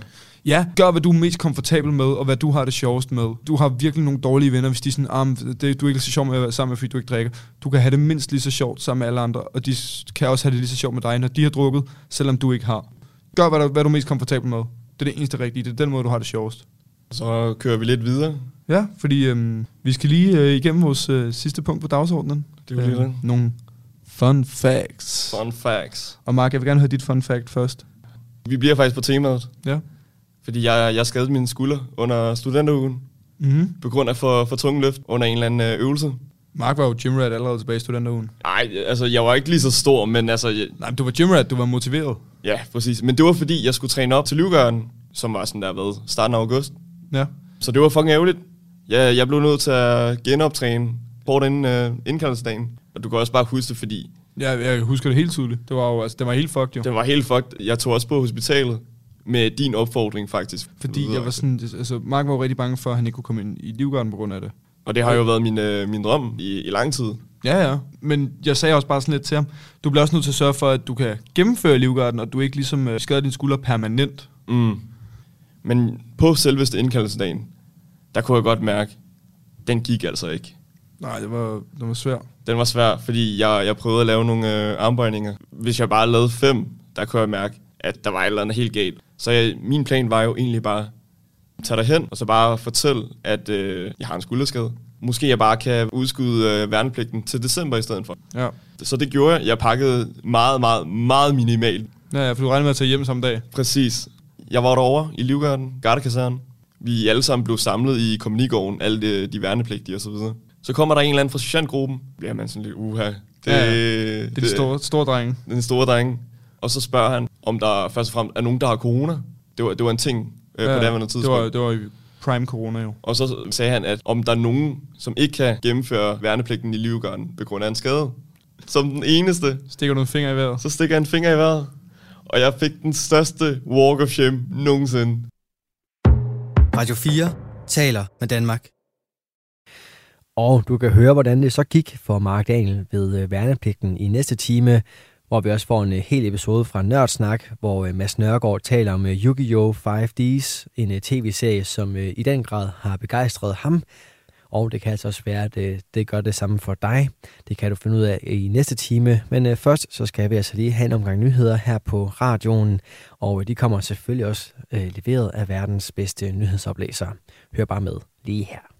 D: Ja, gør hvad du er mest komfortabel med, og hvad du har det sjovest med. Du har virkelig nogle dårlige venner, hvis de er sådan, ah, det, du er ikke så sjov med at være sammen med, fordi du ikke drikker. Du kan have det mindst lige så sjovt sammen med alle andre, og de kan også have det lige så sjovt med dig, når de har drukket, selvom du ikke har. Gør hvad, du, hvad du er mest komfortabel med. Det er det eneste rigtige. Det er den måde, du har det sjovest.
C: Så kører vi lidt videre.
D: Ja, fordi øhm, vi skal lige øh, igennem vores øh, sidste punkt på dagsordenen.
C: Det er jo det.
D: Nogle fun facts.
C: Fun facts.
D: Og Mark, jeg vil gerne høre dit fun fact først.
C: Vi bliver faktisk på temaet.
D: Ja.
C: Fordi jeg, jeg skadede mine skulder under studenterugen.
D: Mhm.
C: På grund af for, for tunge løft under en eller anden øh, øvelse.
D: Mark var jo gymrat allerede tilbage i studenterugen.
C: Nej, altså jeg var ikke lige så stor, men altså... Jeg,
D: Nej, men du var gymrat, du var motiveret.
C: ja, præcis. Men det var fordi, jeg skulle træne op til Livgarden, som var sådan der ved starten af august.
D: Ja.
C: Så det var fucking ærgerligt. Jeg, jeg blev nødt til at genoptræne kort inden øh, indkaldelsesdagen. Og du kan også bare huske det, fordi
D: Ja, jeg husker det helt tydeligt. Det var jo, altså, det var helt fucked jo.
C: det var helt fucked. Jeg tog også på hospitalet med din opfordring faktisk.
D: Fordi jeg var sådan, altså Mark var jo rigtig bange for, at han ikke kunne komme ind i livgarden på grund af det.
C: Og det har jo været min, øh, min drøm i, i lang tid.
D: Ja, ja. Men jeg sagde også bare sådan lidt til ham, du bliver også nødt til at sørge for, at du kan gennemføre livgarden, og du ikke ligesom øh, skader din skulder permanent.
C: Mm. Men på selveste indkaldelsesdagen, der kunne jeg godt mærke, den gik altså ikke.
D: Nej, det var, det var svært.
C: Den var svær, fordi jeg, jeg prøvede at lave nogle øh, armbøjninger. Hvis jeg bare lavede fem, der kunne jeg mærke, at der var et eller andet helt galt. Så jeg, min plan var jo egentlig bare, tage dig hen, og så bare fortælle, at øh, jeg har en skulderskade. Måske jeg bare kan udskyde øh, værnepligten til december i stedet for.
D: Ja.
C: Så det gjorde jeg. Jeg pakkede meget, meget, meget minimalt.
D: Ja, ja, for du regnede med at tage hjem samme dag.
C: Præcis. Jeg var derovre i Livgarden, Gardekasern. Vi alle sammen blev samlet i kommunigården, alle de, de værnepligtige og så. Så kommer der en eller anden fra sergeantgruppen. Bliver man sådan lidt, uha. Det,
D: Ja, ja. Det er de store, store drenge.
C: Den store drenge. Og så spørger han, om der først og fremmest er nogen, der har corona. Det var, det var en ting øh,
D: Ja,
C: på daværende
D: det
C: tidspunkt.
D: var, det var i prime corona jo.
C: Og så sagde han, at om der er nogen, som ikke kan gennemføre værnepligten i Livgarden på grund af en skade, som den eneste,
D: Stikker du en finger i vejret?
C: så stikker jeg en finger i vejret. Og jeg fik den største walk of shame nogensinde.
I: Radio 4 taler med Danmark.
A: Og du kan høre, hvordan det så gik for Mark Daniel ved øh, værnepligten i næste time, hvor vi også får en øh, hel episode fra Nørdsnak, hvor øh, Mads Nørgaard taler om øh, Yu-Gi-Oh! 5Ds, en tv-serie, som i den grad har begejstret ham, og det kan altså også være, at det gør det samme for dig. Det kan du finde ud af i næste time. Men først så skal vi altså lige have en omgang nyheder her på radioen. Og de kommer selvfølgelig også leveret af verdens bedste nyhedsoplæser. Hør bare med lige her.